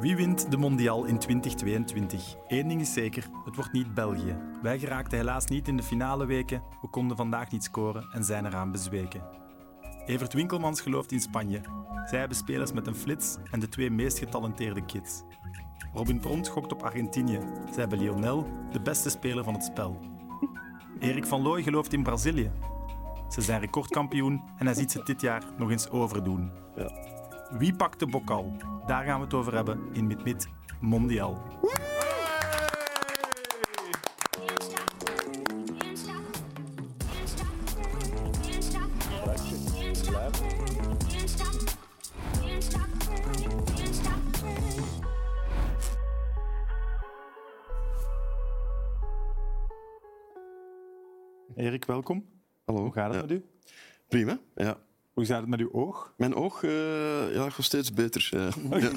Wie wint de Mondial in 2022? Eén ding is zeker, het wordt niet België. Wij geraakten helaas niet in de finale weken, we konden vandaag niet scoren en zijn eraan bezweken. Evert Winkelmans gelooft in Spanje. Zij hebben spelers met een flits en de twee meest getalenteerde kids. Robin Pront gokt op Argentinië. Zij hebben Lionel, de beste speler van het spel. Erik van Looy gelooft in Brazilië. Ze zijn recordkampioen en hij ziet ze dit jaar nog eens overdoen. Ja. Wie pakt de bokal? Daar gaan we het over hebben in Mit Mondial. Erik, welkom. Hallo. Hoe gaat het Ja. met u? Prima, ja. Hoe gaat het met uw oog? Mijn oog uh, ja, gaat steeds beter. Ja. Ja.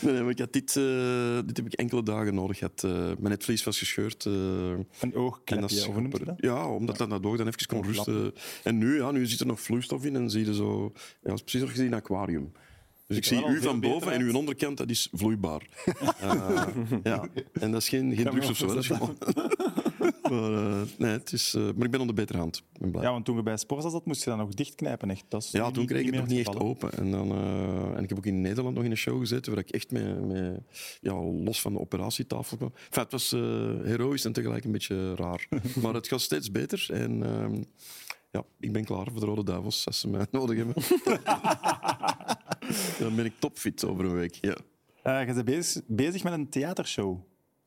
nee, maar ik had dit, uh, dit heb ik enkele dagen nodig gehad. Uh, mijn netvlies was gescheurd. Een oogklepje, of noemt dat? Ja, omdat dat dat oog dan even kon rusten. En nu, ja, nu zit er nog vloeistof in en zie je zo... Ja, het is precies nog een aquarium. Dus ik, ik zie u van boven en uw onderkant, dat is vloeibaar. ja. En dat is geen, geen drugs of zo. Dat is gewoon... maar, uh, nee, het is, uh, maar ik ben onder betere hand. Ik Ben blij. Ja, want toen je bij Sporza zat, moest je dat nog dichtknijpen. Echt. Dat ja, niet, toen kreeg ik het nog niet echt open. En, dan, uh, en ik heb ook in Nederland nog in een show gezeten waar ik echt mee, ja, los van de operatietafel kwam. Enfin, het was heroïs en tegelijk een beetje raar. maar het gaat steeds beter. En uh, ja, ik ben klaar voor de Rode Duivels als ze mij nodig hebben. dan ben ik topfit over een week. Ja. Uh, je bent bezig, bezig met een theatershow.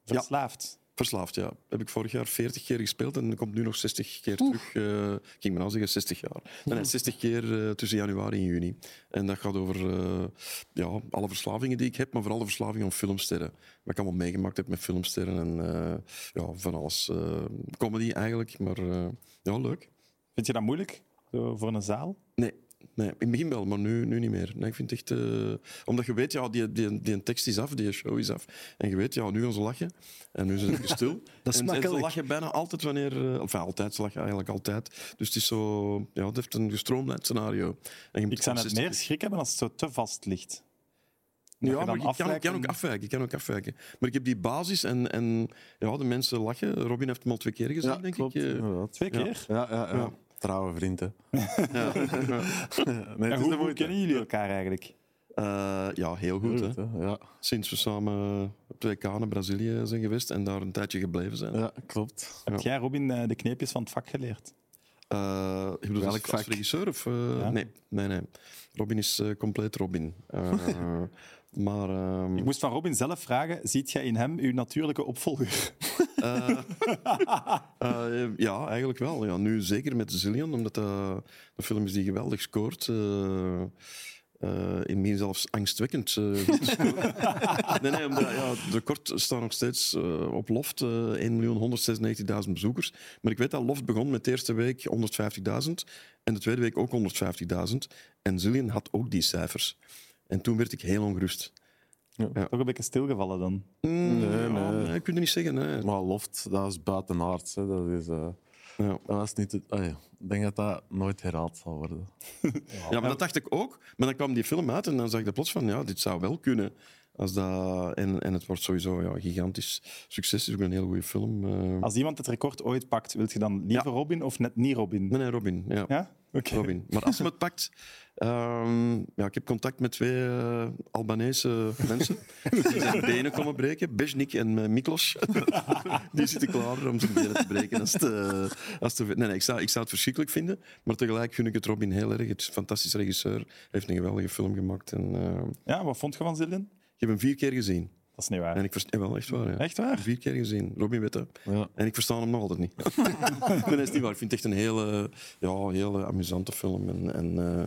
Verslaafd. Ja. Verslaafd, ja. Heb ik vorig jaar 40 keer gespeeld en komt nu nog 60 keer terug. Uh, ik ging maar nou zeggen 60 jaar. Nee, 60 keer uh, tussen januari en juni. En dat gaat over uh, ja, alle verslavingen die ik heb, maar vooral de verslaving om filmsterren. Wat ik allemaal meegemaakt heb met filmsterren en ja, van alles. comedy eigenlijk, maar ja, leuk. Vind je dat moeilijk voor een zaal? Nee, Nee, in het begin wel, maar nu, nu niet meer. Nee, ik vind echt... Uh, omdat je weet, ja, die, die, die tekst is af, die show is af. En je weet, ja, nu gaan ze lachen. En nu zijn ze stil. dat is en, makkelijk. En ze lachen bijna altijd wanneer... Uh, enfin, altijd, ze lachen eigenlijk altijd. Dus het is zo... Ja, het heeft een gestroomlijnd scenario. En je ik zou het meer schrik hebben als het zo te vast ligt. Dat ja, maar ik kan, ik kan, ook afwijken, ik kan ook afwijken. Maar ik heb die basis en, en ja, de mensen lachen. Robin heeft hem al twee keer gezien, ja, denk klopt, ik. Ja. Twee keer? Ja, ja, ja. Trouwe vrienden. Ja. nee, en hoe, hoe kennen jullie elkaar eigenlijk? Uh, ja, heel goed. goed hè. Hè? Ja. Sinds we samen op 2K naar Brazilië zijn geweest en daar een tijdje gebleven zijn. Ja, klopt. Heb jij, Robin, de kneepjes van het vak geleerd? Uh, ik bedoel, Welk als regisseur? Of, uh, ja. nee, nee, nee. Robin is uh, compleet Robin. maar, um... Ik moest van Robin zelf vragen, ziet jij in hem uw natuurlijke opvolger? uh, uh, ja, eigenlijk wel. Ja. Nu zeker met Zillion, omdat dat een film is die geweldig scoort. Uh, in mij zelfs angstwekkend. nee, nee, omdat, ja, de kort staat nog steeds op Loft. 1.196.000 bezoekers. Maar ik weet dat Loft begon met de eerste week 150.000 en de tweede week ook 150.000. En Zillion had ook die cijfers. En toen werd ik heel ongerust. Ja. Ja. Toch een beetje stilgevallen dan? Mm, nee, nee. Ja, nee, ik kan het niet zeggen. Nee. Maar Loft, dat is buitenaards. Hè. Dat is, uh, ja. dat was niet het, oh ik denk dat dat nooit herhaald zal worden. ja, maar dat dacht ik ook. Maar dan kwam die film uit en dan zag ik plots van, ja, dit zou wel kunnen. Als dat, en, en het wordt sowieso ja, gigantisch succes. Het is ook een heel goede film. Uh... Als iemand het record ooit pakt, wil je dan liever Robin of net niet Robin? Nee, nee Robin. Ja. ja? Okay. Robin. Maar als hij het pakt... Um, ja, ik heb contact met twee uh, Albanese mensen die zijn benen komen breken. Beznik en uh, Miklos. die zitten klaar om zijn benen te breken. Als het, uh, als het, nee, nee, ik, zou, ik zou het verschrikkelijk vinden, maar tegelijk vind ik het Robin heel erg. Het is een fantastische regisseur. Hij heeft een geweldige film gemaakt. En, ja, wat vond je van Zillion? Ik heb hem vier keer gezien. Dat is niet waar. En ik versta wel echt waar. Ja. Echt waar? Vier keer gezien. Robin dat. Ja. En ik versta hem nog altijd niet. nee, dat is niet waar. Ik vind het echt een hele, ja, hele amusante film. En, en uh,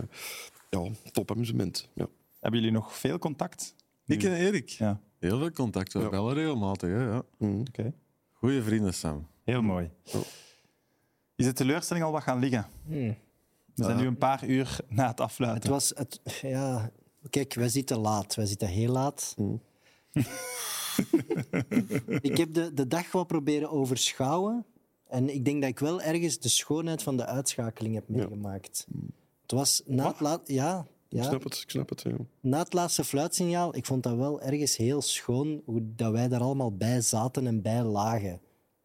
ja, top amusement. Ja. Hebben jullie nog veel contact? Ik en Erik. Ja. Heel veel contact. We ja. bellen regelmatig. Hè, ja. Mm. Okay. Goeie vrienden, Sam. Heel mooi. Oh. Is de teleurstelling al wat gaan liggen? Hmm. We zijn nu een paar uur na het afluiten. Het was... Het, ja, kijk, wij zitten laat. Wij zitten heel laat. Mm. ik heb de, de dag wat proberen overschouwen. En ik denk dat ik wel ergens de schoonheid van de uitschakeling heb meegemaakt. Het was na het laat... Ja, Ik snap het, ik snap het. Ja. Na het laatste fluitsignaal, ik vond dat wel ergens heel schoon hoe dat wij daar allemaal bij zaten en bij lagen.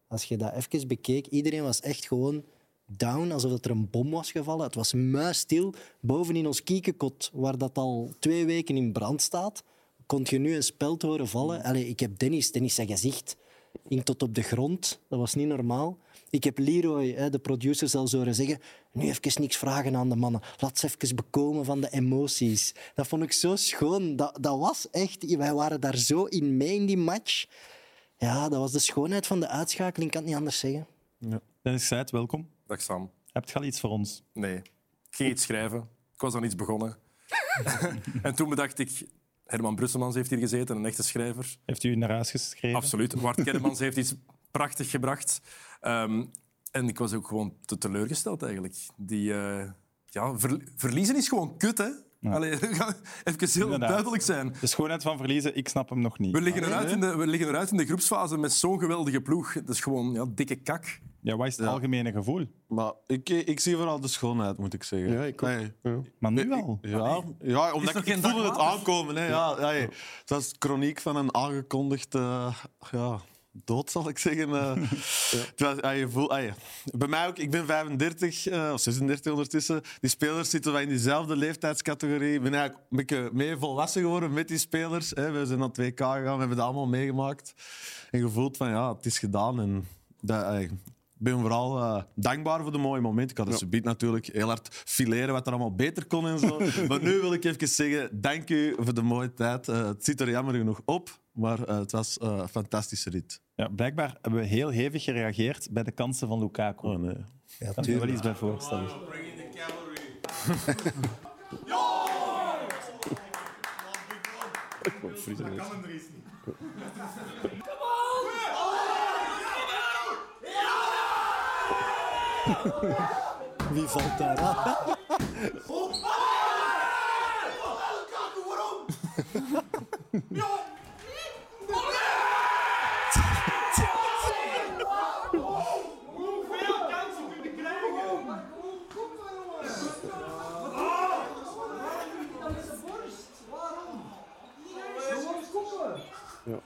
Als je dat even bekeek, iedereen was echt gewoon down, alsof er een bom was gevallen. Het was muisstil. Boven in ons kiekenkot, waar dat al twee weken in brand staat, kon je nu een speld horen vallen. Allee, ik heb Dennis, Dennis zijn gezicht hing tot op de grond. Dat was niet normaal. Ik heb Leroy, de producer, zelfs horen zeggen nu even niks vragen aan de mannen. Laat ze even bekomen van de emoties. Dat vond ik zo schoon. Dat, dat was echt... Wij waren daar zo in mee in die match. Ja, dat was de schoonheid van de uitschakeling. Ik kan het niet anders zeggen. Ja. Dennis Seid, welkom. Dag Sam. Heb je al iets voor ons? Nee. Ik ging iets schrijven. Ik was aan iets begonnen. en toen bedacht ik... Herman Brusselmans heeft hier gezeten, een echte schrijver. Heeft u naar huis geschreven? Absoluut. Wart Kermans heeft iets prachtig gebracht. Um, en ik was ook gewoon te teleurgesteld eigenlijk. Die, uh, ja, ver, verliezen is gewoon kut, hè? Ja. Allee, even heel Inderdaad. duidelijk zijn. De schoonheid van verliezen, ik snap hem nog niet. We liggen eruit in de, we liggen eruit in de groepsfase met zo'n geweldige ploeg. Dat is gewoon ja, dikke kak. Ja, wat is het ja. algemene gevoel? Maar ik, ik zie vooral de schoonheid, moet ik zeggen. Ja, ik nee. ja. Maar nu wel? Ja, ja omdat ik, ik voelde het aankomen. Hè. Ja, ja, ja. Het was chroniek van een aangekondigd... Uh, ja, dood, zal ik zeggen. Uh, ja. was, je voelt, bij mij ook, ik ben 35 uh, of 36 ondertussen. Die spelers zitten wij in diezelfde leeftijdscategorie. Ik ben eigenlijk een beetje mee volwassen geworden met die spelers. Hè. We zijn naar 2K gegaan, we hebben dat allemaal meegemaakt. En gevoeld van ja, het is gedaan. En dat, ben vooral uh, dankbaar voor de mooie momenten. Ik had het ja. natuurlijk heel hard fileren wat er allemaal beter kon en zo. maar nu wil ik even zeggen, dank u voor de mooie tijd. Uh, het zit er jammer genoeg op, maar uh, het was een fantastische rit. Ja, blijkbaar hebben we heel hevig gereageerd bij de kansen van Lukaku. Oh, nee. Ja, kan je wel iets bij voorstellen. Dat kan hem er niet. Wie valt daar aan? Waarom? Hoeveel kansen kunnen krijgen? Ja.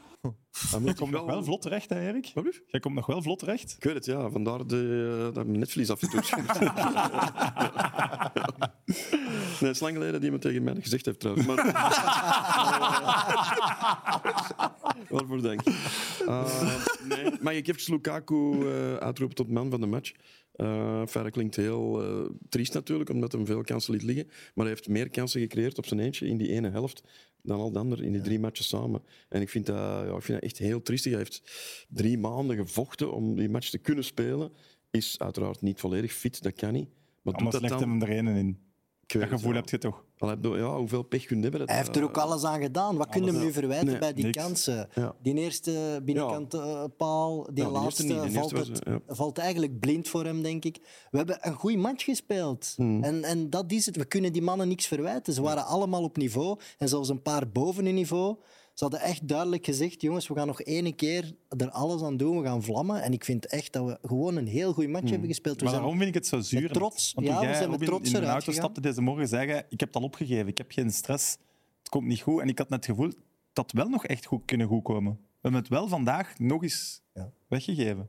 Je komt nog wel vlot terecht, hè, Erik? Wat Jij komt nog wel vlot terecht. Ik weet het, ja. Vandaar de, dat mijn netvlies afgetoetst. nee, het is lang geleden die me tegen mij gezegd heeft, trouwens. Maar... Waarvoor dank. Uh, nee. Mag ik even Lukaku uh, uitroepen tot man van de match? Uh, klinkt heel uh, triest natuurlijk, omdat hij veel kansen liet liggen. Maar hij heeft meer kansen gecreëerd op zijn eentje in die ene helft dan al de anderen in die drie matches samen. En ik vind, dat, ja, ik vind dat echt heel triestig. Hij heeft drie maanden gevochten om die match te kunnen spelen. Is uiteraard niet volledig fit, dat kan niet. Maar Anders doet dat dan... hem er een in. Dat gevoel heb je toch? Ja, hoeveel pech kun je hebben? Hij heeft er ook alles aan gedaan. Wat kunnen we nu verwijten bij die niks. kansen? Ja. Die eerste binnenkant uh, paal, die laatste, die valt, het, het, valt eigenlijk blind voor hem, denk ik. We hebben een goede match gespeeld. Hmm. En, en dat is het. We kunnen die mannen niks verwijten. Ze waren allemaal op niveau en zelfs een paar boven hun niveau. Ze hadden echt duidelijk gezegd, jongens, we gaan nog één keer er alles aan doen, we gaan vlammen. En ik vind echt dat we gewoon een heel goede match hmm. hebben gespeeld. We maar waarom vind ik het zo zuur? Trots. Want ja, we zijn met trots in de auto stapte deze morgen zeggen, ik heb het al opgegeven, ik heb geen stress, het komt niet goed. En ik had net het gevoel dat wel nog echt goed kunnen goedkomen. We hebben het wel vandaag nog eens ja. weggegeven.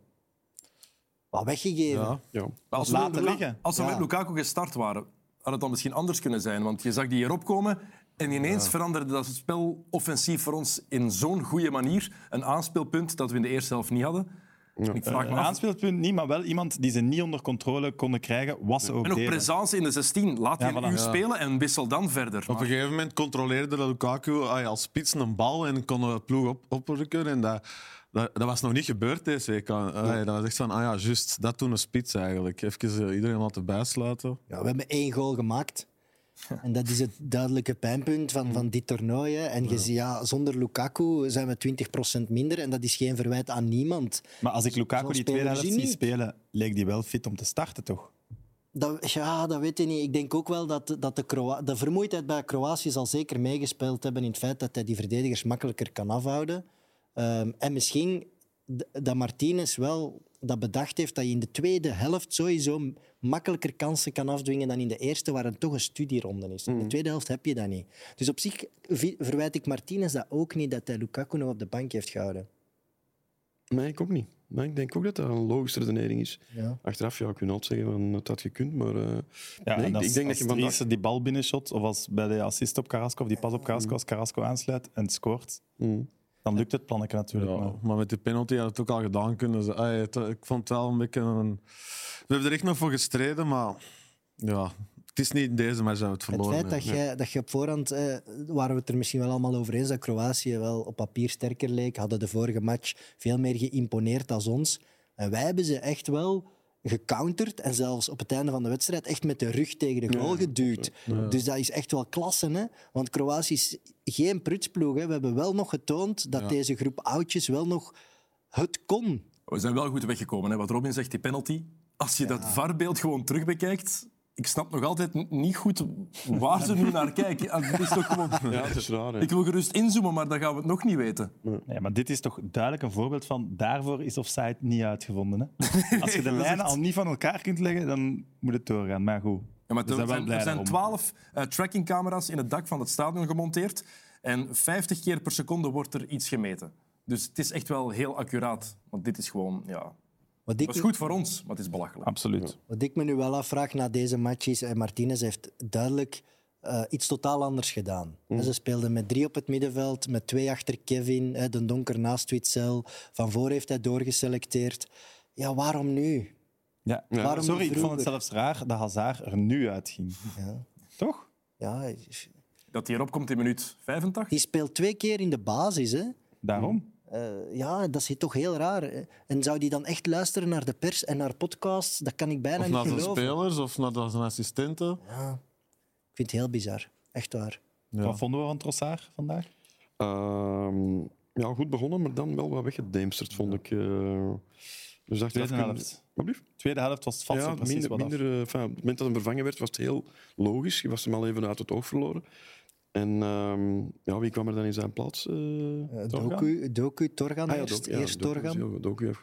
Wat weggegeven? Ja. ja. Als, Laten we, liggen. als we met Lukaku gestart waren, had het dan misschien anders kunnen zijn. Want je zag die hier opkomen en ineens ja. veranderde dat spel offensief voor ons in zo'n goede manier. Een aanspeelpunt dat we in de eerste helft niet hadden. Ja. Ik vraag me uh, aanspeelpunt niet, maar wel iemand die ze niet onder controle konden krijgen, was ook En ook deden. presence in de 16. Laat je ja, voilà. spelen en wissel dan verder. Op een gegeven moment controleerde Lukaku als spits een bal en kon de ploeg op, oprukken. En dat, dat, dat, was nog niet gebeurd deze week. Dat was echt van, ah ja, juist, dat toen een spits eigenlijk. Even uh, iedereen laten bijsluiten. Ja, we hebben één goal gemaakt. En dat is het duidelijke pijnpunt van, van dit toernooi. Hè. En je ziet, ja, zonder Lukaku zijn we 20% minder. En dat is geen verwijt aan niemand. Maar als ik Lukaku die tweede helft zie spelen, leek die wel fit om te starten, toch? Dat, ja, dat weet ik niet. Ik denk ook wel dat, dat de, Kroa de vermoeidheid bij Kroatië zal zeker meegespeeld hebben in het feit dat hij die verdedigers makkelijker kan afhouden. Um, en misschien dat Martinez wel dat bedacht heeft dat je in de tweede helft sowieso makkelijker kansen kan afdwingen dan in de eerste, waar het toch een studieronde is. In de tweede helft heb je dat niet. Dus op zich verwijt ik Martinez dat ook niet, dat hij Lukaku nog op de bank heeft gehouden. Nee, ik ook niet. Maar ik denk ook dat dat een logische redenering is. Ja. Achteraf ja, kun je altijd zeggen van het had gekund, maar eh, Ja, nee, ik- als, ik denk dat je vandaag... Die bal binnenshot, of als bij de assist op Carrasco, of die pas op Carrasco, als Carrasco aansluit en scoort, Mm. Dan lukt het plannetje natuurlijk. Ja, maar- maar met die penalty had het ook al gedaan kunnen. Ze- Ay, het- ik vond het wel een beetje een... We hebben er echt nog voor gestreden, maar ja, het is niet in deze match dat we het Het verloren feit dat, jij, dat je op voorhand, eh, waren we het er misschien wel allemaal over eens, dat Kroatië wel op papier sterker leek, hadden de vorige match veel meer geïmponeerd als ons. En wij hebben ze echt wel gecounterd en zelfs op het einde van de wedstrijd echt met de rug tegen de goal geduwd. Dus dat is echt wel klasse, hè? Want Kroatië is geen prutsploeg. Hè? We hebben wel nog getoond dat deze groep oudjes wel nog het kon. We zijn wel goed weggekomen. Hè? Wat Robin zegt, die penalty. Als je dat VAR-beeld gewoon terugbekijkt, ik snap nog altijd niet goed waar ze nu naar kijken. Dit is toch gewoon... Ja, het is raar. hè. Ik wil gerust inzoomen, maar dan gaan we het nog niet weten. Nee, maar dit is toch duidelijk een voorbeeld van daarvoor is offside niet uitgevonden. Hè? Als je de lijnen al niet van elkaar kunt leggen, dan moet het doorgaan. Maar goed, Ja, maar er zijn er twaalf eh, trackingcamera's in het dak van het stadion gemonteerd. En 50 keer per seconde wordt er iets gemeten. Dus het is echt wel heel accuraat. Want dit is gewoon... Ja, Wat dat is goed voor ons, maar het is belachelijk. Absoluut. Wat ik me nu wel afvraag na deze match is, eh, Martinez heeft duidelijk eh, iets totaal anders gedaan. Ze speelden met drie op het middenveld, met twee achter Kevin, eh, de donker naast Witzel. Van voor heeft hij doorgeselecteerd. Ja, waarom nu? Ja. Waarom Sorry, ik vond het zelfs raar dat Hazard er nu uitging. Ja. Toch? Ja, Dat hij erop komt in minuut 85. die speelt twee keer in de basis. Hè? Daarom. Eh, ja, dat is toch heel raar. hè. En zou die dan echt luisteren naar de pers en naar podcasts? Dat kan ik bijna Of niet naar zijn geloven. spelers of naar zijn assistenten. Ja. Ik vind het heel bizar. Echt waar. Ja. Wat vonden we van Trossard vandaag? Ehm, ja, goed begonnen, maar dan wel wat weggedemsterd, vond ik. eh. dus dacht Tweede helft. Tweede helft was het vast Ja, minder, eh, enfin, op het moment dat hij vervangen werd, was het heel logisch. Je was hem al even uit het oog verloren. En ehm, ja, wie kwam er dan in zijn plaats? Doku, Doku, Torgan Ah ja, eerst. Ja, Torgan.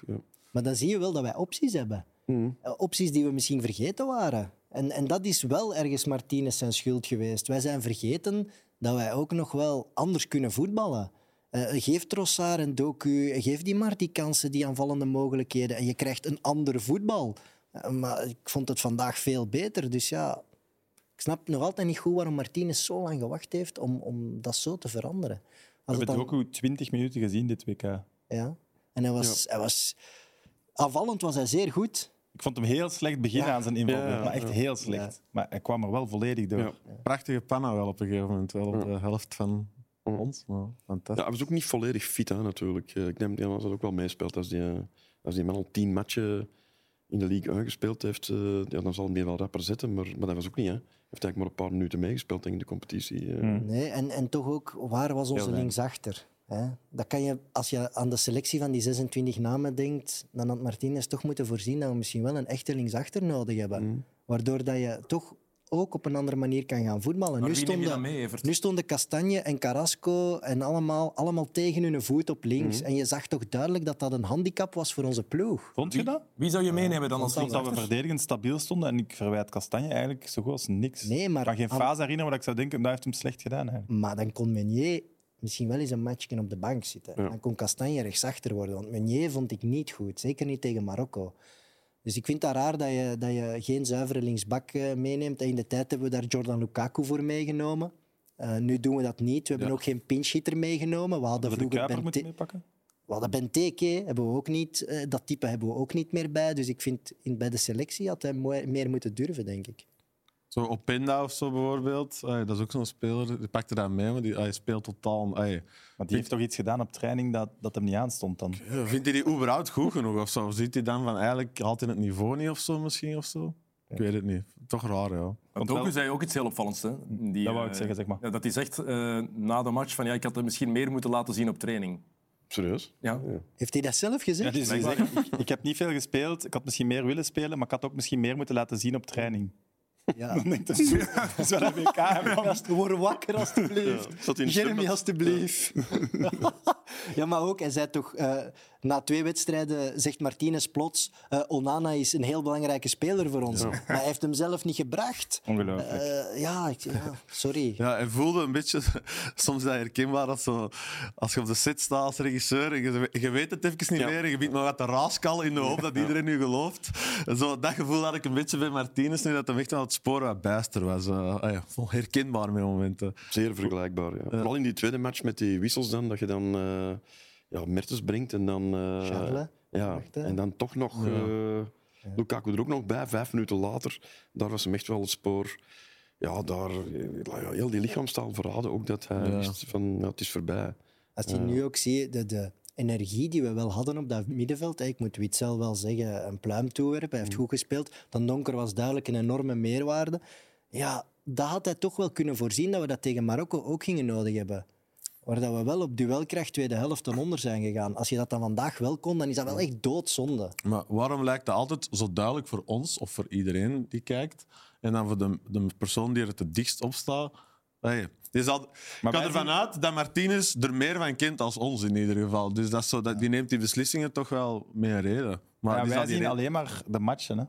ja. Maar dan zie je wel dat wij opties hebben. Mhm. Eh, Opties die we misschien vergeten waren. En, en dat is wel ergens Martinez zijn schuld geweest. Wij zijn vergeten dat wij ook nog wel anders kunnen voetballen. Eh, geef Trossard en Doku, geef die maar die kansen, die aanvallende mogelijkheden. En je krijgt een ander voetbal. Eh, maar ik vond het vandaag veel beter. Dus ja, ik snap nog altijd niet goed waarom Martinez zo lang gewacht heeft om, om dat zo te veranderen. We hebben het dan- ook 20 minuten gezien dit WK. ja. En hij was, hij was... Aanvallend was hij zeer goed. Ik vond hem heel slecht beginnen Ja. aan zijn inval, Ja, ja, maar echt ja. heel slecht. Maar hij kwam er wel volledig door. Ja. Prachtige panna wel op een gegeven moment. Wel op de helft van ons. Maar Ja, fantastisch. hij was ook niet volledig fit, hè, natuurlijk. Eh, Ik denk dat dat ook wel meespeelt. Als die, eh, als die man al tien matchen in de league uitgespeeld heeft, eh, ja, dan zal hij meer wel rapper zetten. Maar, maar dat was ook niet. Hè. Heeft eigenlijk maar een paar minuten meegespeeld denk ik, in de competitie. eh. Hmm. Nee, en, en toch ook, waar was onze linksachter? Hè? Dat kan je, als je aan de selectie van die 26 namen denkt, dan had Martinez toch moeten voorzien dat we misschien wel een echte linksachter nodig hebben. Hmm. Waardoor dat je toch ook op een andere manier kan gaan voetballen. Maar Nu stonden, mee, nu stonden Castanje en Carrasco en allemaal, allemaal tegen hun voet op links. Hmm. En je zag toch duidelijk dat dat een handicap was voor onze ploeg. Vond je dat? Wie zou je meenemen dan als Ik vond dat we verdedigend stabiel stonden en ik verwijt Kastanje eigenlijk zo goed als niks. Nee, maar ik kan geen aan- fase herinneren waar ik zou denken, dat heeft hem slecht gedaan. Eigenlijk. Maar dan kon Meunier misschien wel eens een matchje op de bank zitten. Ja. Dan kon Castanje rechtsachter worden. Want Meunier vond ik niet goed. Zeker niet tegen Marokko. Dus ik vind dat raar dat je, dat je geen zuivere linksbak eh, meeneemt. En in de tijd hebben we daar Jordan Lukaku voor meegenomen. Eh, nu doen we dat niet. We hebben ook geen pinch-hitter meegenomen. We hadden de vroeger Kuiper Bente- meepakken? we hadden Benteke, hebben we ook niet. eh, dat type hebben we ook niet meer bij. Dus ik vind in, bij de selectie had hij mooi- meer moeten durven, denk ik. Zo Openda of zo bijvoorbeeld. Ay, dat is ook zo'n speler. Die pakte dat mee, maar die ay, speelt totaal. Ay. Maar die heeft toch iets gedaan op training dat, dat hem niet aanstond dan? Ja, Vindt hij die überhaupt goed genoeg of zo? Of ziet hij dan van eigenlijk haalt hij het niveau niet of zo misschien of zo? Ik weet het niet. Toch raar, ja. Want wel- zei ook iets heel opvallends. Hè? Die, Dat wou ik eh, zeggen, zeg maar. ja, dat hij zegt eh, na de match van ja, ik had het misschien meer moeten laten zien op training. Serieus? Ja. Heeft hij dat zelf Ja, gezegd? dus hij zegt, ik, ik heb niet veel gespeeld, ik had misschien meer willen spelen, maar ik had ook misschien meer moeten laten zien op training. Ja. Dan denk ik, dat is dat is wel een WK. Word wakker, alstublieft. De Jeremy, alstublieft. ja, maar ook, hij zei toch... eh, na twee wedstrijden zegt Martinez plots eh, Onana is een heel belangrijke speler voor ons. Maar hij heeft hem zelf niet gebracht. Ongelooflijk. Eh, ja, ik- ja, sorry. Ja, en voelde een beetje, soms is dat herkenbaar, als, zo, als je op de set staat als regisseur en je, je weet het even niet Ja. meer en je bent maar wat te raaskallen in de hoop dat iedereen nu gelooft. Zo, dat gevoel had ik een beetje bij Martinez nu, dat hem echt aan het sporen wat bijster was. Eh, ah ja, herkenbaar met momenten. Zeer vergelijkbaar, ja. Vooral in die tweede match met die wissels dan, dat je dan eh, ja, Mertens brengt en dan... eh, Charles, ja, en dan toch nog... eh, Lukaku er ook nog bij, vijf minuten later. Daar was hem echt wel het spoor... Ja, daar... eh, Ja, heel die lichaamstaal verraadde ook dat hij Ja. wist van... Ja, het is voorbij. Als je nu ook ziet, de, de energie die we wel hadden op dat middenveld, ik moet Witzel wel zeggen, een pluim toewerpen, hij heeft goed gespeeld. Dan Donker was duidelijk een enorme meerwaarde. Ja, dat had hij toch wel kunnen voorzien dat we dat tegen Marokko ook gingen nodig hebben. Waar dat we wel op duelkracht tweede helft ten onder zijn gegaan. Als je dat dan vandaag wel kon, dan is dat wel echt doodzonde. Maar waarom lijkt dat altijd zo duidelijk voor ons of voor iedereen die kijkt? En dan voor de, de persoon die er het dichtst op staat. Hey, is al, ik wij ga ervan uit dat Martinez er meer van kent als ons in ieder geval. Dus dat is zo, dat, die neemt die beslissingen toch wel mee een reden. Maar Ja, wij zien alleen maar de matchen. Hè.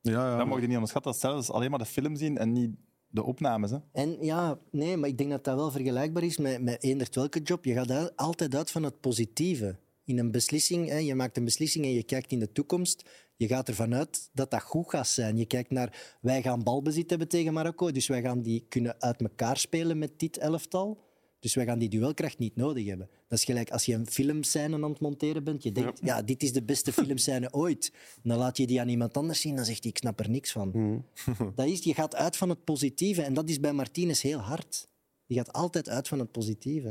Ja, ja. Dat mogen je niet onderschatten. Dat zelfs alleen maar de film zien en niet de opnames. Hè. En ja, nee, maar ik denk dat dat wel vergelijkbaar is met, met welke job. Je gaat al- altijd uit van het positieve. In een beslissing, hè, je maakt een beslissing en je kijkt in de toekomst. Je gaat ervan uit dat dat goed gaat zijn. Je kijkt naar, wij gaan balbezit hebben tegen Marokko, dus wij gaan die kunnen uit elkaar spelen met dit elftal. Dus wij gaan die duelkracht niet nodig hebben. Dat is gelijk als je een filmscène aan het monteren bent. Je denkt, ja, dit is de beste filmscène ooit. Dan laat je die aan iemand anders zien, dan zegt hij, ik snap er niks van. Dat is, je gaat uit van het positieve en dat is bij Martinez heel hard. Je gaat altijd uit van het positieve.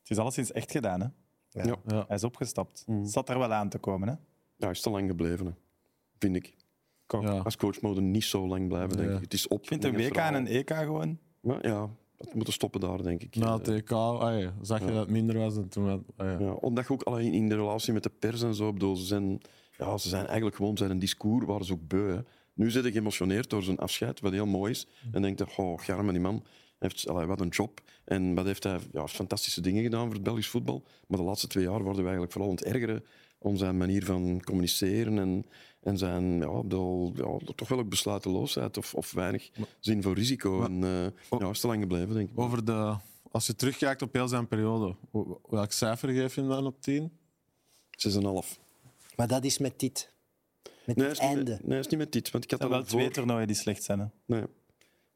Het is alleszins echt gedaan. Hè. Ja. Ja. Hij is opgestapt. Het zat er wel aan te komen. Hè. Ja, hij is te lang gebleven, hè. vind ik. Ja. Als coach moet er niet zo lang blijven, denk ik. Het is op. Ik vind een WK en een EK gewoon. Maar ja, dat moeten stoppen daar, denk ik. Na het EK ah, ja, zag je dat het minder was dan toen. ah, ja. Ja, omdat je ook alleen in de relatie met de pers en zo, ik bedoel, ze zijn, ja, ze zijn eigenlijk gewoon zijn een discours, waren ze ook beu. Hè. Nu zit hij geëmotioneerd door zijn afscheid, wat heel mooi is. En denkt, er, oh, garme die man, heeft allee, wat een job. En wat heeft hij ja, fantastische dingen gedaan voor het Belgisch voetbal. Maar de laatste twee jaar worden we eigenlijk vooral aan het ergeren om zijn manier van communiceren en, en zijn ja, ik bedoel, ja, toch wel ook besluiteloosheid of, of weinig zin voor risico. en eh, ja, is te lang gebleven, denk ik. Over de, als je terugkijkt op heel zijn periode, welk cijfer geef je hem dan op 10? 6,5. Maar dat is met dit. Met Nee, is niet einde. met- nee, is niet met dit. Want ik had Er wel twee voor- toernooien die slecht zijn. Hè. Nee.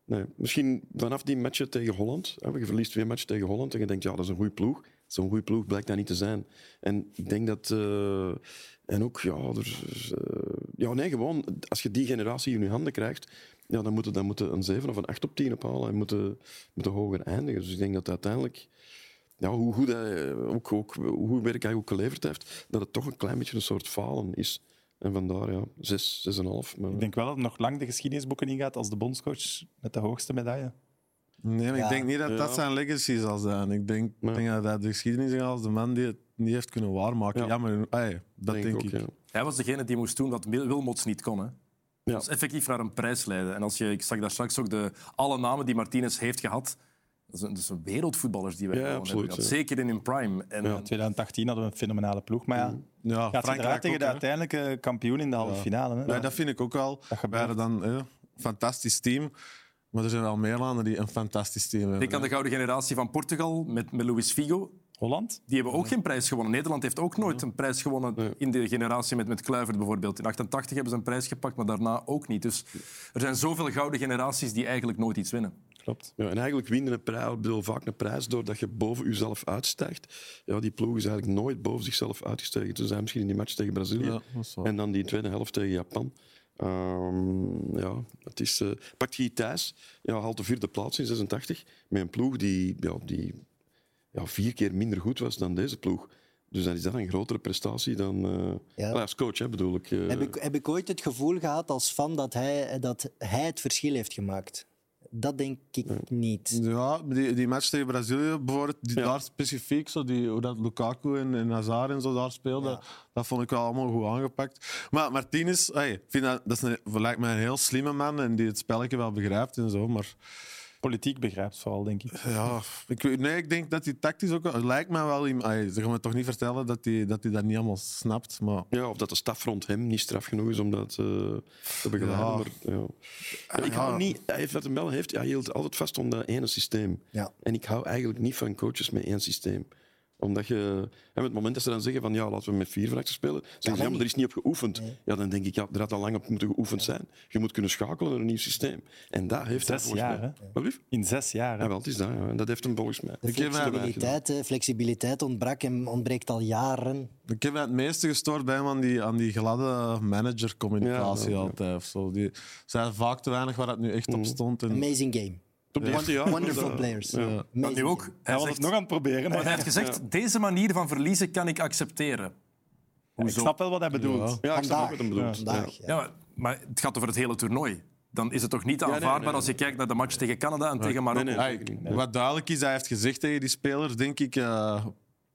nee. Misschien vanaf die matchen tegen Holland. Hè, je verliest twee matchen tegen Holland en je denkt, ja, dat is een goede ploeg. Zo'n goede ploeg blijkt dat niet te zijn. En ik denk dat... eh, en ook, ja, er, eh, ja, nee, gewoon, als je die generatie in je handen krijgt, ja, dan moet je, dan moet je een 7 of een 8 op 10 ophalen en moet je, moet je hoger eindigen. Dus ik denk dat uiteindelijk, ja, hoe goed hij, ook, ook, hoe werk hij ook geleverd heeft, dat het toch een klein beetje een soort falen is. En vandaar, ja, 6, 6,5. Maar... Ik denk wel dat het nog lang de geschiedenisboeken ingaat als de bondscoach met de hoogste medaille. Nee, maar Ja. ik denk niet dat Ja. dat zijn legacy zal zijn. Ik denk, Ja. denk dat hij de geschiedenis is als de man die het niet heeft kunnen waarmaken. Ja. Jammer, ey, dat denk, ook, ik. ja. Hij was degene die moest doen wat Wil- Wilmots niet kon. Hè. Ja. Dat is effectief naar een prijs leiden. En als je, ik zag daar straks ook de, alle namen die Martinez heeft gehad. Dat zijn, dat zijn wereldvoetballers die wij Ja, absoluut, hebben gehad. ja. Zeker in hun prime. En, Ja. In 2018 hadden we een fenomenale ploeg. Maar ja, Ja, gaat ze Frankrijk eruit tegen ook, de uiteindelijke kampioen in de halve finale. Hè. Dat vind ik ook wel. Dat We hadden dan een fantastisch team. Maar er zijn wel meer landen die een fantastisch team hebben. Denk aan de gouden generatie van Portugal met, met Luis Figo. Holland? Die hebben ook geen prijs gewonnen. Nederland heeft ook nooit een prijs gewonnen in de generatie met, met Kluivert bijvoorbeeld. In 88 hebben ze een prijs gepakt, maar daarna ook niet. Dus er zijn zoveel gouden generaties die eigenlijk nooit iets winnen. Klopt. Ja, en eigenlijk winnen een prijs, ik bedoel, vaak een prijs doordat je boven jezelf uitstijgt. Ja, die ploeg is eigenlijk nooit boven zichzelf uitgestegen. Toen zijn misschien in die match tegen Brazilië. Ja, dat is waar. en dan die tweede helft tegen Japan. Ehm, ja, het is, eh pakt je thuis, ja, haalt de vierde plaats in 86 met een ploeg die, ja, die ja, vier keer minder goed was dan deze ploeg. Dus dan is dat een grotere prestatie dan... eh, Ja. als coach, hè, bedoel ik. eh. Heb ik, heb ik ooit het gevoel gehad als fan dat hij, dat hij het verschil heeft gemaakt? Dat denk ik niet. Ja, die, die match tegen Brazilië bijvoorbeeld, die Ja. daar specifiek, zo die, hoe dat Lukaku en, en Hazard en zo daar speelden, Ja. dat vond ik wel allemaal goed aangepakt. Maar Martinez, hey, vind dat, dat is een, lijkt mij een heel slimme man en die het spelletje wel begrijpt en zo, maar politiek begrijpt, vooral, denk ik. Ja, ik, nee, ik denk dat hij tactisch ook... lijkt me wel... Ay, Ze gaan me toch niet vertellen dat hij dat, hij dat niet allemaal snapt, maar... Ja, of dat de staf rond hem niet straf genoeg is om dat eh, te begeleiden. Ja. Maar, ja. Maar ik hou niet... Hij heeft wat hem wel heeft, hij hield altijd vast om dat ene systeem. Ja. En ik hou eigenlijk niet van coaches met één systeem. Omdat je... En het moment dat ze dan zeggen van ja, laten we met vier verachters spelen, zeggen ze ja, maar niet. er is niet op geoefend. Ja, dan denk ik, ja, er had al lang op moeten geoefend zijn. Je moet kunnen schakelen naar een nieuw systeem. En dat heeft hij Zes volgens jaar, mij- hè? Wat lief? In zes jaar. hè. Ja, wel, het is dat. Ja. En dat heeft hem volgens mij. De flexibiliteit, hè, flexibiliteit ontbrak en ontbreekt al jaren. Ik heb mij het meeste gestoord bij hem aan die, aan die gladde manager-communicatie Ja, ja, ja. altijd. Of zo. Die zei vaak te weinig waar het nu echt op stond. En, Amazing game. Eerste jaar- Wonderful players. Ja. Dat nu ook. Hij Hij was zegt, het nog aan het proberen. maar hij heeft gezegd, deze manier van verliezen kan ik accepteren. Ik snap wel wat hij bedoelt. Ja, ik snap ook wat hem bedoelt. Vandaag, Ja. ja. Ja, maar, maar het gaat over het hele toernooi. Dan is het toch niet aanvaardbaar nee, nee. als je kijkt naar de match tegen Canada en tegen Marokko. Wat duidelijk is, hij heeft gezegd tegen die spelers, denk ik, eh,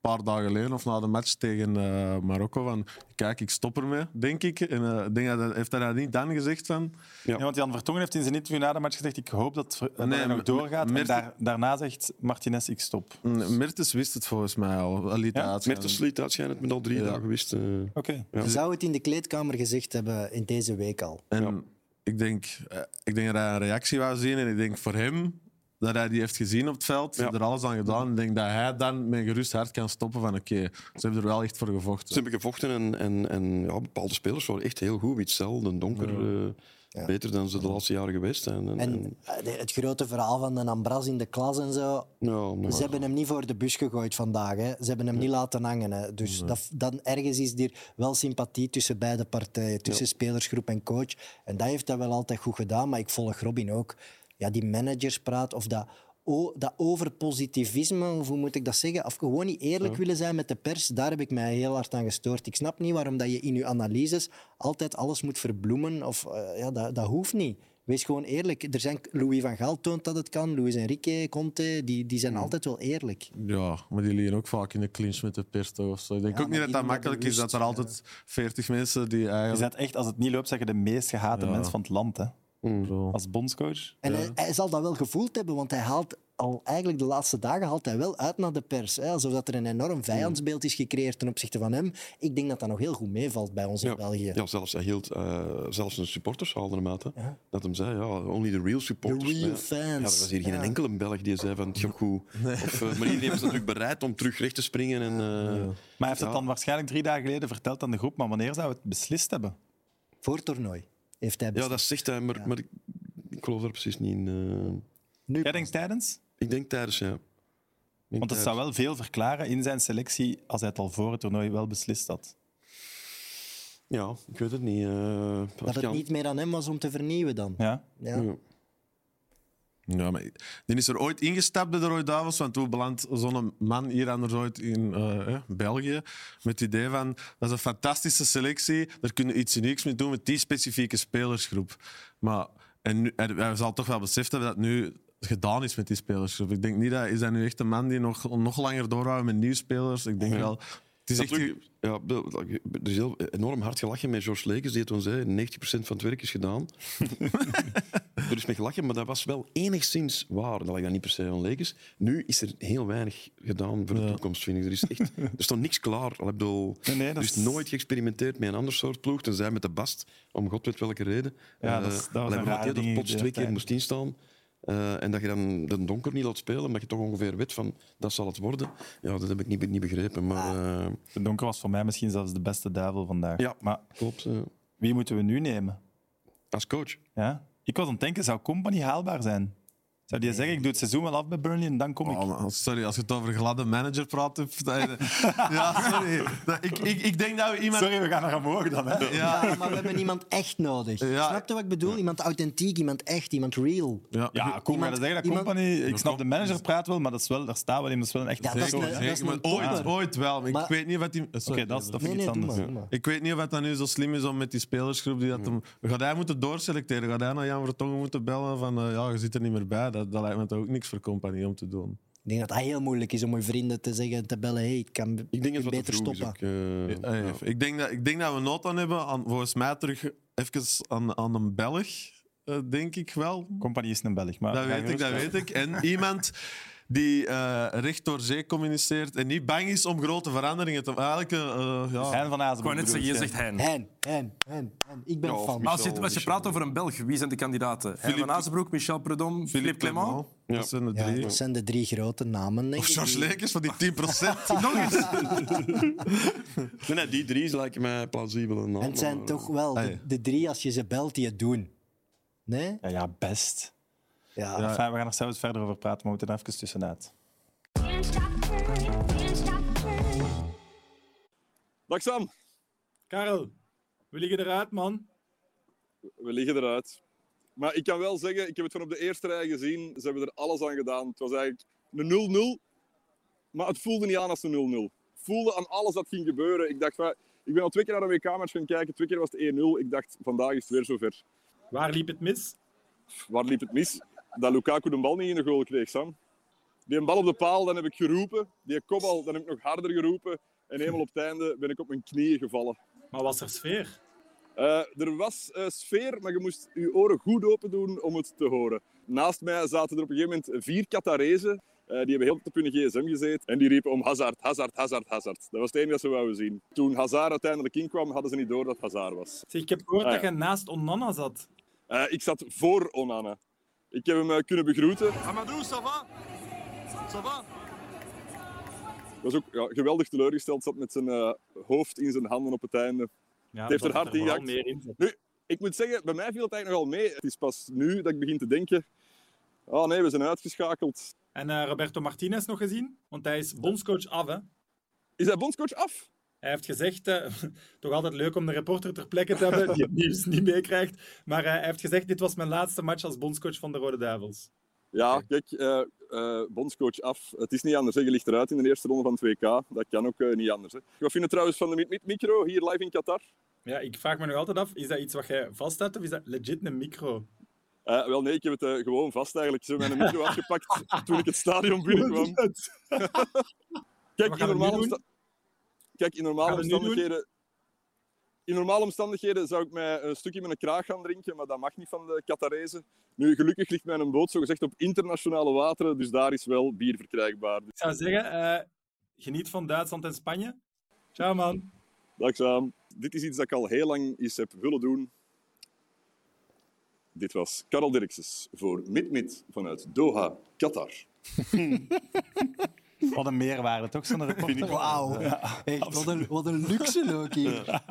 paar dagen geleden of na de match tegen eh, Marokko, van kijk, ik stop ermee, denk ik. En denk dat, hij- heeft hij dat niet dan gezegd van... Ja, want Jan Vertongen heeft in zijn interview na de match gezegd ik hoop dat, dat Nee, hij nog maar- doorgaat. En daar, daarna zegt Martinez ik stop. Mm, Mertens wist het volgens mij al. Liet Ja? het. Mertens liet uitschijnen met al drie Ja. dagen wist. eh. Oké. Ja. Je zou het in de kleedkamer gezegd hebben in deze week al. En ik, denk, ik denk dat hij een reactie wou zien. En ik denk voor hem dat hij die heeft gezien op het veld, Ja. er alles aan gedaan. Ik denk dat hij dan met een gerust hart kan stoppen van oké, ze hebben er wel echt voor Ze gevochten. hebben gevochten en, en, en ja, bepaalde spelers waren echt heel goed. Witzel, de Donker, eh, beter dan ze de laatste jaren geweest zijn. En, en- En eh, het grote verhaal van de Ambras in de klas en zo. maar- Ze hebben hem niet voor de bus gegooid vandaag. Hè. Ze hebben hem niet laten hangen. Hè. Dus dat, dan ergens is er wel sympathie tussen beide partijen, tussen spelersgroep en coach. En dat heeft hij wel altijd goed gedaan. Maar ik volg Robin ook. Ja, die managerspraat of dat, o, dat overpositivisme, of hoe moet ik dat zeggen? Of gewoon niet eerlijk willen zijn met de pers, daar heb ik mij heel hard aan gestoord. Ik snap niet waarom dat je in je analyses altijd alles moet verbloemen. Of, eh, ja, dat, dat hoeft niet. Wees gewoon eerlijk. Er zijn, Louis van Gaal toont dat het kan. Luis Enrique, Conte, die, die zijn altijd wel eerlijk. Ja, maar die liggen ook vaak in de clinch met de pers toch, of zo. Ik denk Ja, ook niet dat dat makkelijk is, dat er altijd 40 mensen die Je eigenlijk... bent echt, als het niet loopt, zeg je de meest gehate Ja. mens van het land. Hè. Zo. Als bondscoach. En hij, hij zal dat wel gevoeld hebben, want hij haalt al eigenlijk de laatste dagen haalt hij wel uit naar de pers. Hè, alsof dat er een enorm vijandsbeeld is gecreëerd ten opzichte van hem. Ik denk dat dat nog heel goed meevalt bij ons in België. ja, zelfs, hij hield eh, zelfs een supporters haalde hem uit. Hè. Dat hem zei, ja, only the real supporters. The real Maar ja, er fans. was hier geen enkele Belg die zei van het gaat goed. Of, eh, maar iedereen was natuurlijk bereid om terug recht te springen. En, eh, Maar hij heeft het dan waarschijnlijk drie dagen geleden verteld aan de groep. Maar wanneer zou het beslist hebben? Voor het toernooi heeft hij ja, dat zegt hij, maar, maar ik, ik geloof daar precies niet in. eh. Nu Jij denkt tijdens? ik denk tijdens, ja. Denk Want het zou wel veel verklaren in zijn selectie als hij het al voor het toernooi wel beslist had. Ja, ik weet het niet. eh, als dat het niet meer aan hem was om te vernieuwen dan. Ja? Ja. Ja. Ja, maar die is er ooit ingestapt bij de Roy Davos, want toen belandt zo'n man hier anders ooit in eh, eh, België met het idee van dat is een fantastische selectie, daar kunnen we iets unieks mee doen met die specifieke spelersgroep. Maar en nu, hij hij zal toch wel beseft hebben dat nu gedaan is met die spelersgroep. Ik denk niet dat is dat nu echt een man die nog, nog langer doorhoudt met nieuwe spelers. Ik denk wel. Het is echt, ja, er is heel enorm hard gelachen met George Lekens, die toen zei 90% van het werk is gedaan. er is mee gelachen, maar dat was wel enigszins waar. Dat lag dan niet per se aan. Nu is er heel weinig gedaan voor de toekomst, vind ik. Er is, echt, er stond niks klaar. Ik bedoel, Nee, nee, er is is- nooit geëxperimenteerd met een ander soort ploeg, tenzij met de Bast, om god weet welke reden. Ja, Eh, dat is- dat was allee, een maar rare dat twee keer moest instaan. Eh, en dat je dan de donker niet laat spelen, omdat je toch ongeveer weet van dat zal het worden. Ja, dat heb ik niet, niet begrepen. Maar eh, De Donker was voor mij misschien zelfs de beste duivel vandaag. Ja. Maar klopt, eh, wie moeten we nu nemen? als coach. Ja? Ik was aan het denken, zou Company haalbaar zijn? Zou die zeggen, ik doe het seizoen wel af bij Burnley en dan kom ik? Oh, man, sorry, als je het over gladde manager praat. dat je- ja, sorry. Dat- Ik, ik, ik denk dat we iemand. Sorry, we gaan naar omhoog dan. Hè? Ja, maar we hebben iemand echt nodig. Ja. Snap je wat ik bedoel? Iemand authentiek, iemand echt, iemand real. Ja, Ja, kom maar Iemand- zeggen dat iemand- Company... Ik snap de manager praat wel, maar dat is wel, daar staat wel iemand, dat is wel een echt Ja, dat is een- een ooit, ooit wel. Maar Maar- ik weet niet wat die. Oké, sorry, dat is dat Nee, nee, iets anders. maar, doe maar. Ik weet niet of dat nu zo slim is om met die spelersgroep die dat hem. Gaat hij moeten doorselecteren? Gaat hij naar Jan Vertongen moeten bellen van eh, ja, je zit er niet meer bij? Dat, dat lijkt me toch ook niks voor compagnie om te doen. Ik denk dat dat heel moeilijk is om je vrienden te zeggen, te bellen, hey, ik kan Ik denk dat het wat beter stoppen. ook, eh, ja. ik, denk dat, ik denk dat we nood aan hebben, aan, volgens mij terug even aan, aan een Belg. eh, denk ik wel. Company is een Belg. Maar Dat weet ik, dat weet ik. En iemand die eh, recht door zee communiceert en niet bang is om grote veranderingen te maken. eh, ja. Hein van Ik Azenbroek. wou net zeggen, je zegt Hein. Hen, hen, hen, hen. Ik ben Ja, of fan. Maar als je, als je praat over een Belg, wie zijn de kandidaten? Hein Philippe- van Azenbroek, Michel Predom, Philippe Clement? Ja. Dat zijn de Ja, drie. dat zijn de drie grote namen, denk Of ik. George die- Lekers van die 10%. Nog eens. Nee, nee, die drie lijken mij plausibele namen. En het zijn toch wel Ah, de drie, als je ze belt, die het doen. Nee? Ja, ja, best. Ja. Enfin, we gaan er zelfs verder over praten, maar we moeten er even tussenuit. Dag Sam, Karel, we liggen eruit, man. we liggen eruit. Maar ik kan wel zeggen, ik heb het van op de eerste rij gezien. Ze hebben er alles aan gedaan. Het was eigenlijk een 0-0, maar het voelde niet aan als een 0-0. Het voelde aan alles dat ging gebeuren. Ik dacht, van, ik ben al twee keer naar een WK-match gaan kijken. Twee keer was het 1-0. Ik dacht, vandaag is het weer zover. Waar liep het mis? Waar liep het mis? Dat Lukaku de bal niet in de goal kreeg, Sam. Die een bal op de paal, dan heb ik geroepen. Die kopbal, dan heb ik nog harder geroepen. En helemaal op het einde ben ik op mijn knieën gevallen. Maar was er sfeer? Eh, er was eh, sfeer, maar je moest je oren goed open doen om het te horen. Naast mij zaten er op een gegeven moment vier Qatarezen. Eh, die hebben heel op hun gsm gezeten. En die riepen om Hazard, Hazard, Hazard, Hazard. Dat was het enige dat ze wouden zien. Toen Hazard uiteindelijk inkwam, hadden ze niet door dat Hazard was. Zeg, ik heb gehoord Ah, dat je naast Onana zat. Ik zat voor Onana. Ik heb hem eh, kunnen begroeten. Amadou, ça va? Ça va? was ook ja, geweldig teleurgesteld. Zat met zijn eh, hoofd in zijn handen op het einde. Ja, heeft er hard in. Nu, ik moet zeggen, bij mij viel het eigenlijk nogal mee. Het is pas nu dat ik begin te denken... Oh nee, we zijn uitgeschakeld. En eh, Roberto Martinez nog gezien? Want hij is bondscoach af, hè? Is hij bondscoach af? Hij heeft gezegd, eh, toch altijd leuk om de reporter ter plekke te hebben die het nieuws niet meekrijgt, maar eh, hij heeft gezegd, dit was mijn laatste match als bondscoach van de Rode Duivels. Ja, kijk, eh, bondscoach af. Het is niet anders. hè. Je ligt eruit in de eerste ronde van het WK. Dat kan ook niet anders. Hè. Wat vind je trouwens van de mi- mi- micro hier live in Qatar? Ja, ik vraag me nog altijd af, is dat iets wat jij vasthoudt of is dat legit een micro? Wel nee, ik heb het gewoon vast eigenlijk. Ze hebben mijn micro afgepakt toen ik het stadion binnenkwam. Kijk, in normale, Kijk, in normale omstandigheden... In normale omstandigheden zou ik mij een stukje met een kraag gaan drinken, maar dat mag niet van de Qatarezen. Nu, gelukkig ligt mijn boot zogezegd op internationale wateren, dus daar is wel bier verkrijgbaar. Ik zou zeggen, eh, geniet van Duitsland en Spanje. Ciao man. Dag Sam. Dit is iets dat ik al heel lang eens heb willen doen. Dit was Karel Dirkses voor MidMid vanuit Doha, Qatar. Wat een meerwaarde, toch? Zo'n reporter? Wauw. Echt, wat een, wat een luxe ook hier.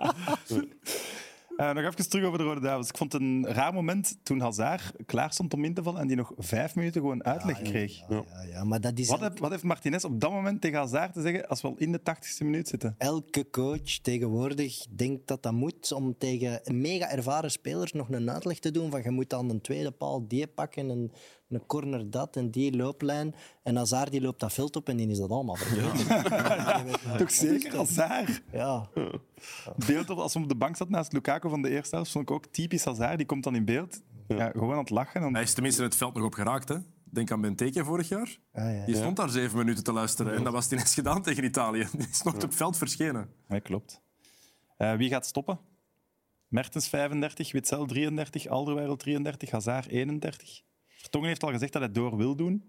Eh, nog even terug over de Rode Duivels. Ik vond het een raar moment toen Hazard klaar stond om in te vallen en die nog vijf minuten gewoon uitleg kreeg. Ja, ja, maar dat is Wat, heeft Martinez op dat moment tegen Hazard te zeggen als we al in de tachtigste minuut zitten? elke coach tegenwoordig denkt dat dat moet om tegen mega ervaren spelers nog een uitleg te doen van je moet aan de tweede paal die pakken en een corner dat en die looplijn. En Hazard die loopt dat veld op en die is dat allemaal vergeten. Toch zeker Hazard? Ja. Beeld op, als we op de bank zat naast Lukaku van de eerste helft, vond ik ook typisch Hazard. Die komt dan in beeld. Ja, gewoon aan het lachen. En Hij is tenminste in het veld nog op geraakt. Hè? Denk aan Benteke vorig jaar. Ah, ja. Die stond daar zeven minuten te luisteren. En dat was het ineens gedaan tegen Italië. Die is nog op het veld verschenen. Ja, klopt. Eh, wie gaat stoppen? Mertens 35, Witzel 33, Alderweireld 33, Hazard 31. Vertongen heeft al gezegd dat hij door wil doen.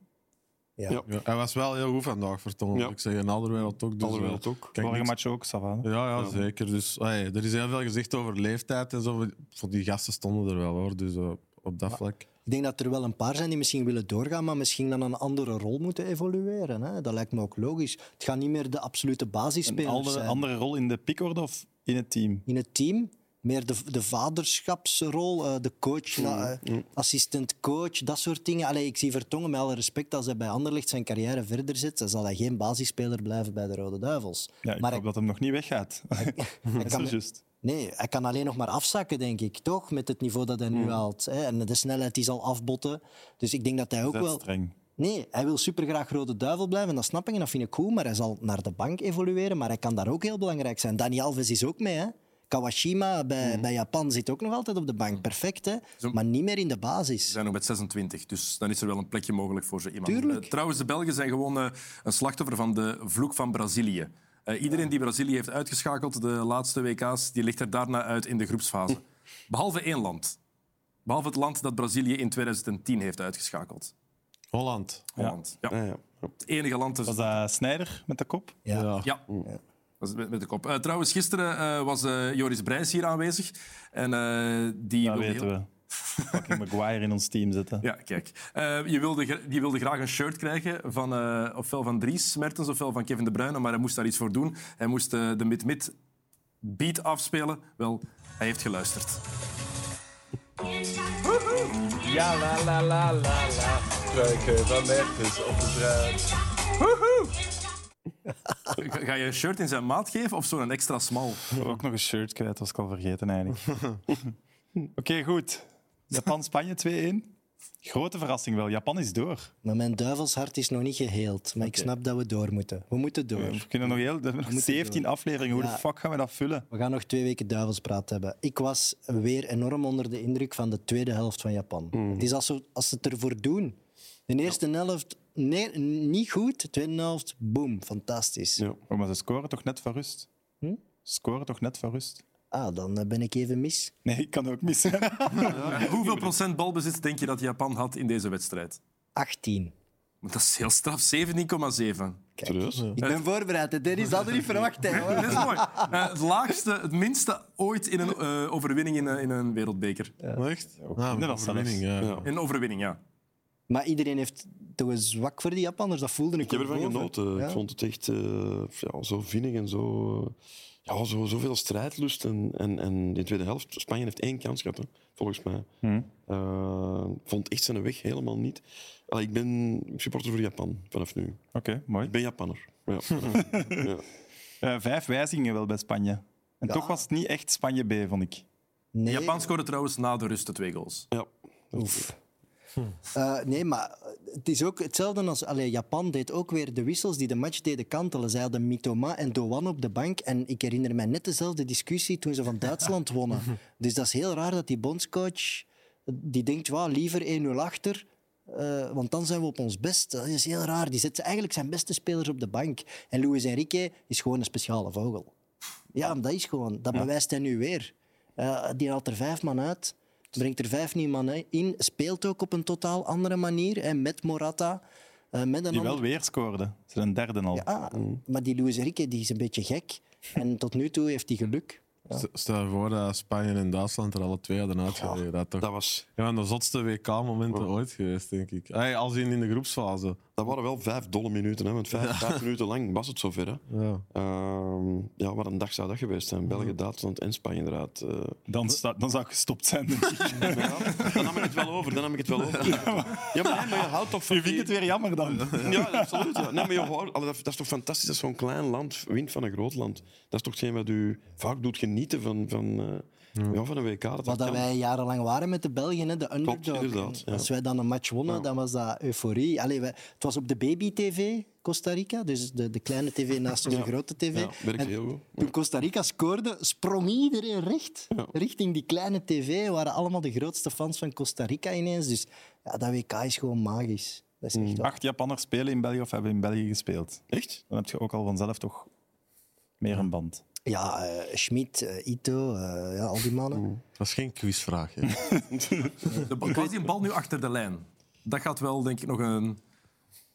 Ja. Ja. Ja, hij was wel heel goed vandaag, vertongen. Ja. Ik zeg, in Alderweireld ook. Dus, Alderweireld eh, ook. kijk, Vorige niks- match ook, va, hè? Ja, ja, zeker. Dus, allee, er is heel veel gezegd over leeftijd en zo. Voor die gasten stonden er wel hoor. Dus eh, op dat vlak. Ik denk dat er wel een paar zijn die misschien willen doorgaan, maar misschien dan een andere rol moeten evolueren. Hè? Dat lijkt me ook logisch. Het gaat niet meer de absolute Een basisspelers andere, zijn. andere rol in de pickorde of in het team? in het team. Meer de, de vaderschapsrol, eh, de coach, na- eh, assistent-coach, dat soort dingen. Allee, ik zie Vertongen met alle respect, als hij bij Anderlecht zijn carrière verder zet, dan zal hij geen basisspeler blijven bij de Rode Duivels. Ja, ik maar hoop hij, dat hem nog niet weggaat. dat is kan- nee, hij kan alleen nog maar afzakken, denk ik, toch? Met het niveau dat hij nu haalt. Hè? En de snelheid die zal afbotten. Dus ik denk dat hij ook Dat is wel... streng. Nee, hij wil supergraag Rode Duivel blijven, dat snap ik en dat vind ik goed. Maar hij zal naar de bank evolueren, maar hij kan daar ook heel belangrijk zijn. Dani Alves is ook mee, hè? Kawashima bij, bij Japan zit ook nog altijd op de bank. Perfect, hè? Zo- Maar niet meer in de Ze basis. zijn nog met 26, dus dan is er wel een plekje mogelijk voor ze iemand. Tuurlijk. Eh, trouwens, de Belgen zijn gewoon eh, een slachtoffer van de vloek van Brazilië. Eh, iedereen die Brazilië heeft uitgeschakeld de laatste WK's, die ligt er daarna uit in de groepsfase. Behalve één land. Behalve het land dat Brazilië in 2010 heeft uitgeschakeld. Holland. Holland. Ja. Ja, ja. Het enige land dus. Was dat Snijder met de kop? Ja. Ja. Is met, met de kop. Eh, trouwens, gisteren eh, was eh, Joris Brijs hier aanwezig. En eh, die Dat weten heel- we. Fucking Maguire in ons team zitten. Ja, kijk. Eh, je wilde, die wilde graag een shirt krijgen van eh, ofwel van Dries Mertens ofwel van Kevin De Bruyne, maar hij moest daar iets voor doen. Hij moest de mid-mid beat afspelen. Wel, hij heeft geluisterd. Ja, la la la la la. Struiken van Mertens op de ga je een shirt in zijn maat geven of zo'n extra smal? Ook nog een shirt kwijt, was ik al vergeten eigenlijk. Oké, goed. Japan-Spanje 2-1. Grote verrassing wel. Japan is door. Maar mijn duivelshart is nog niet geheeld. Maar ik snap dat we door moeten. We moeten door. We kunnen nog heel... we hebben nog 17 afleveringen. Hoe Ja. de fuck gaan we dat vullen? We gaan nog twee weken duivelspraat hebben. Ik was weer enorm onder de indruk van de tweede helft van Japan. Het is als, ze- als ze het ervoor doen. De eerste helft nee, niet goed, de tweede helft, boom, fantastisch. Ja. Oh, maar ze scoren toch net van rust? Hm? Ze scoren toch net van rust? Ah, dan eh, ben ik even mis. Nee, ik kan ook missen. Hoeveel procent balbezit denk je dat Japan had in deze wedstrijd? 18. Dat is heel straf, 17,7. Serieus? Ik ben voorbereid. Dennis had er niet verwacht. Hè, hoor. Dat is mooi. Eh, het laagste, het minste ooit in een eh, overwinning in, een- in een wereldbeker. Echt? Ah, minder dan zelfs. overwinning, ja. Een overwinning, ja. Maar iedereen heeft toch een zwak voor die Japanners. Dat voelde ik Ik heb ervan boven. genoten. Ja. Ik vond het echt eh, ja, zo vinnig en zo, eh, ja, zo, zoveel strijdlust. En, en, en in de tweede helft, Spanje heeft één kans gehad, hè, volgens mij. Hm. Eh, vond echt zijn weg helemaal niet. Allee, ik ben supporter voor Japan vanaf nu. Oké, mooi. Ik ben Japanner. Ja. ja. Eh, vijf wijzigingen wel bij Spanje. En toch was het niet echt Spanje B, vond ik. Nee, Japan scoorde trouwens na de rust de twee goals. ja. Oef. Eh, nee, maar het is ook hetzelfde als... Allee, Japan deed ook weer de wissels die de match deden kantelen. Zij hadden Mitoma en Doan op de bank. En ik herinner mij net dezelfde discussie toen ze van Duitsland wonnen. Dus dat is heel raar dat die bondscoach... Die denkt, wauw, liever 1-0 achter... eh, want dan zijn we op ons best. Dat is heel raar. Die zet eigenlijk zijn beste spelers op de bank. En Luis Enrique is gewoon een speciale vogel. Ja, dat is gewoon. Dat bewijst hij nu weer. Eh, die haalt er vijf man uit, brengt er vijf nieuwe mannen in, speelt ook op een totaal andere manier. Hè, met Morata, eh, met een Die wel ander- weer scoorde. Ze zijn derde al. Ja, maar die Luis Enrique die is een beetje gek. En tot nu toe heeft hij geluk. St- Stel je voor dat Spanje en Duitsland er alle twee hadden uitgereden. Dat, toch Dat, was, een van de zotste WK-momenten ooit geweest, denk ik. Ay, als in, in de groepsfase. Dat waren wel vijf dolle minuten. Hè, want vijf, vijf minuten lang was het zover. Hè. Ja. Ehm, ja, wat een dag zou dat geweest zijn. België, Duitsland en Spanje eruit. eh. Dan, sta- dan zou ik gestopt zijn. ja, dan nam ik het wel over. Dan nam ik het wel over. Ja, maar, nee, maar je houdt toch van Je vindt die- het weer jammer dan? Ja, absoluut. Ja. Nee, maar je hoort, allee, dat, dat is toch fantastisch dat zo'n klein land wint van een groot land. Dat is toch hetgeen wat u vaak doet genieten van, van, eh, ja, van een WK. Dat Wat dat kan. wij jarenlang waren met de Belgen, hè, de underdog. inderdaad, En ja. Als wij dan een match wonnen, dan was dat euforie. Allee, wij, het was op de baby-tv, Costa Rica. Dus de, de kleine tv naast onze Ja. grote tv. Ja, werkt heel goed. Toen Costa Rica scoorde, sprong iedereen recht richting die kleine tv. We waren allemaal de grootste fans van Costa Rica ineens. Dus ja, dat WK is gewoon magisch. Dat is echt waar. Acht Japanners spelen in België of hebben in België gespeeld. Echt? Dan heb je ook al vanzelf toch meer een band. Ja, eh Schmid, eh, Ito, eh, ja, al die mannen. Dat is geen quizvraag. hè. De, bal- was die bal nu achter de lijn? Dat gaat wel, denk ik, nog een,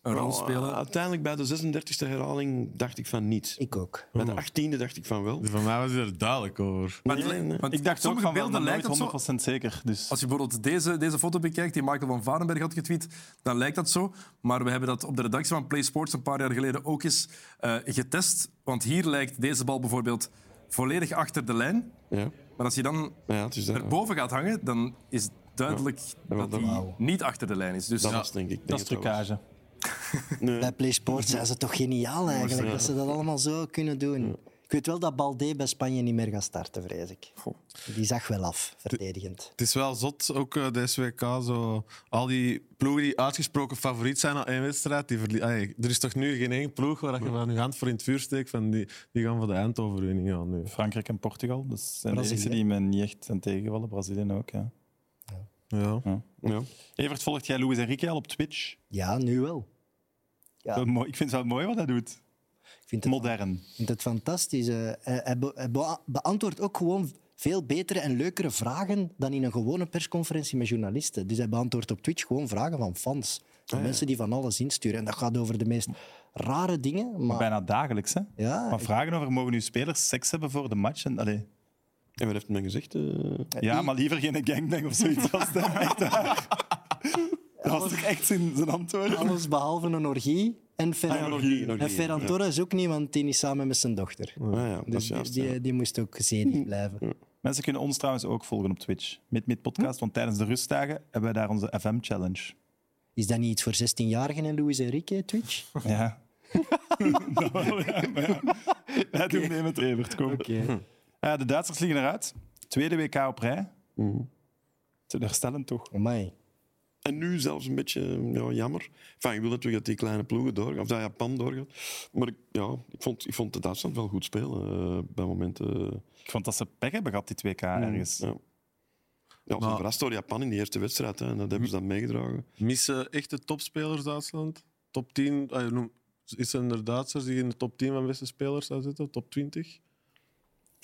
een rol spelen. uiteindelijk bij de 36e herhaling dacht ik van niet. Ik ook. Bij de 18e dacht ik van wel. Voor mij was hij er duidelijk over. Maar Nee, het- nee, nee. want Ik dacht ook sommige van wel, beelden lijkt het nooit zo. 100% zeker. Dus Als je bijvoorbeeld deze, deze foto bekijkt, die Michael van Varenberg had getweet, dan lijkt dat zo. Maar we hebben dat op de redactie van Play Sports een paar jaar geleden ook eens eh, getest. Want hier lijkt deze bal bijvoorbeeld volledig achter de lijn. Ja, Maar als je dan ja het is dat. erboven gaat hangen, dan is duidelijk dat hij niet achter de lijn is. Dus Dat ja, was denk ik. dat is trucage. Nee. Bij Play Sports zijn ze toch geniaal eigenlijk, dat ze dat allemaal zo kunnen doen. Ik weet wel dat Balde bij Spanje niet meer gaat starten, vrees ik. Die zag wel af, verdedigend. Het is wel zot, ook eh, deze WK. Zo, al die ploegen die uitgesproken favoriet zijn na één wedstrijd. Die verlie- Ay, er is toch nu geen één ploeg waar je van je hand voor in het vuur steekt. Van die, die gaan voor de eindoverwinning gaan nu. Frankrijk en Portugal. Dus zijn de enige die me niet echt zijn tegengevallen. Brazilië ook, ja. Ja. Ja. Evert, volgt jij Luis Enrique al op Twitch? Ja, nu wel. Ja. Mooi. Ik vind het wel mooi wat hij doet. Ik vind het, Modern. ik vind het fantastisch. Eh, hij hij be- hij bea- beantwoordt ook gewoon veel betere en leukere vragen dan in een gewone persconferentie met journalisten. Dus hij beantwoordt op Twitch gewoon vragen van fans. Van mensen die van alles insturen. En dat gaat over de meest rare dingen. Maar, Bijna dagelijks, hè? ja, Maar vragen over mogen uw spelers seks hebben voor de match? En, allee, En wat heeft men gezegd? eh? ja, maar liever geen gangbang of zoiets. Was dat? Dat was toch echt zijn, zijn antwoord? alles behalve een orgie. En Ferran, Ah ja, een orgie, een orgie, en Ferran ja. Torres is ook niemand die niet samen met zijn dochter. Ah, ja, is Dus juist. die, ja. die moest ook gezenigd blijven. Mensen kunnen ons trouwens ook volgen op Twitch. Met Mid Podcast, want tijdens de rustdagen hebben wij daar onze FM-challenge. Is dat niet iets voor 16-jarigen en Luis Enrique, Twitch? Ja. Dat wel, ja, maar mee met Evert, kom. Eh, de Duitsers liggen eruit. Tweede WK op rij. Mhm. Teleurstellend toch? Amai. En nu zelfs een beetje ja, jammer. Enfin, ik wil natuurlijk dat die kleine ploegen doorgaan, of dat Japan doorgaat. Maar ik, ja, ik, vond, ik vond de Duitsland wel goed spelen eh, bij momenten. Ik vond dat ze pech hebben gehad, die 2K ergens. Ja. Ja, Maar- verrast door Japan in die eerste wedstrijd. Hè, en dat hebben ze dan meegedragen. Missen echte topspelers Duitsland? Top 10? ah, je noemt- Is er er Duitsers die in de top 10 van beste spelers zou zitten? Top 20?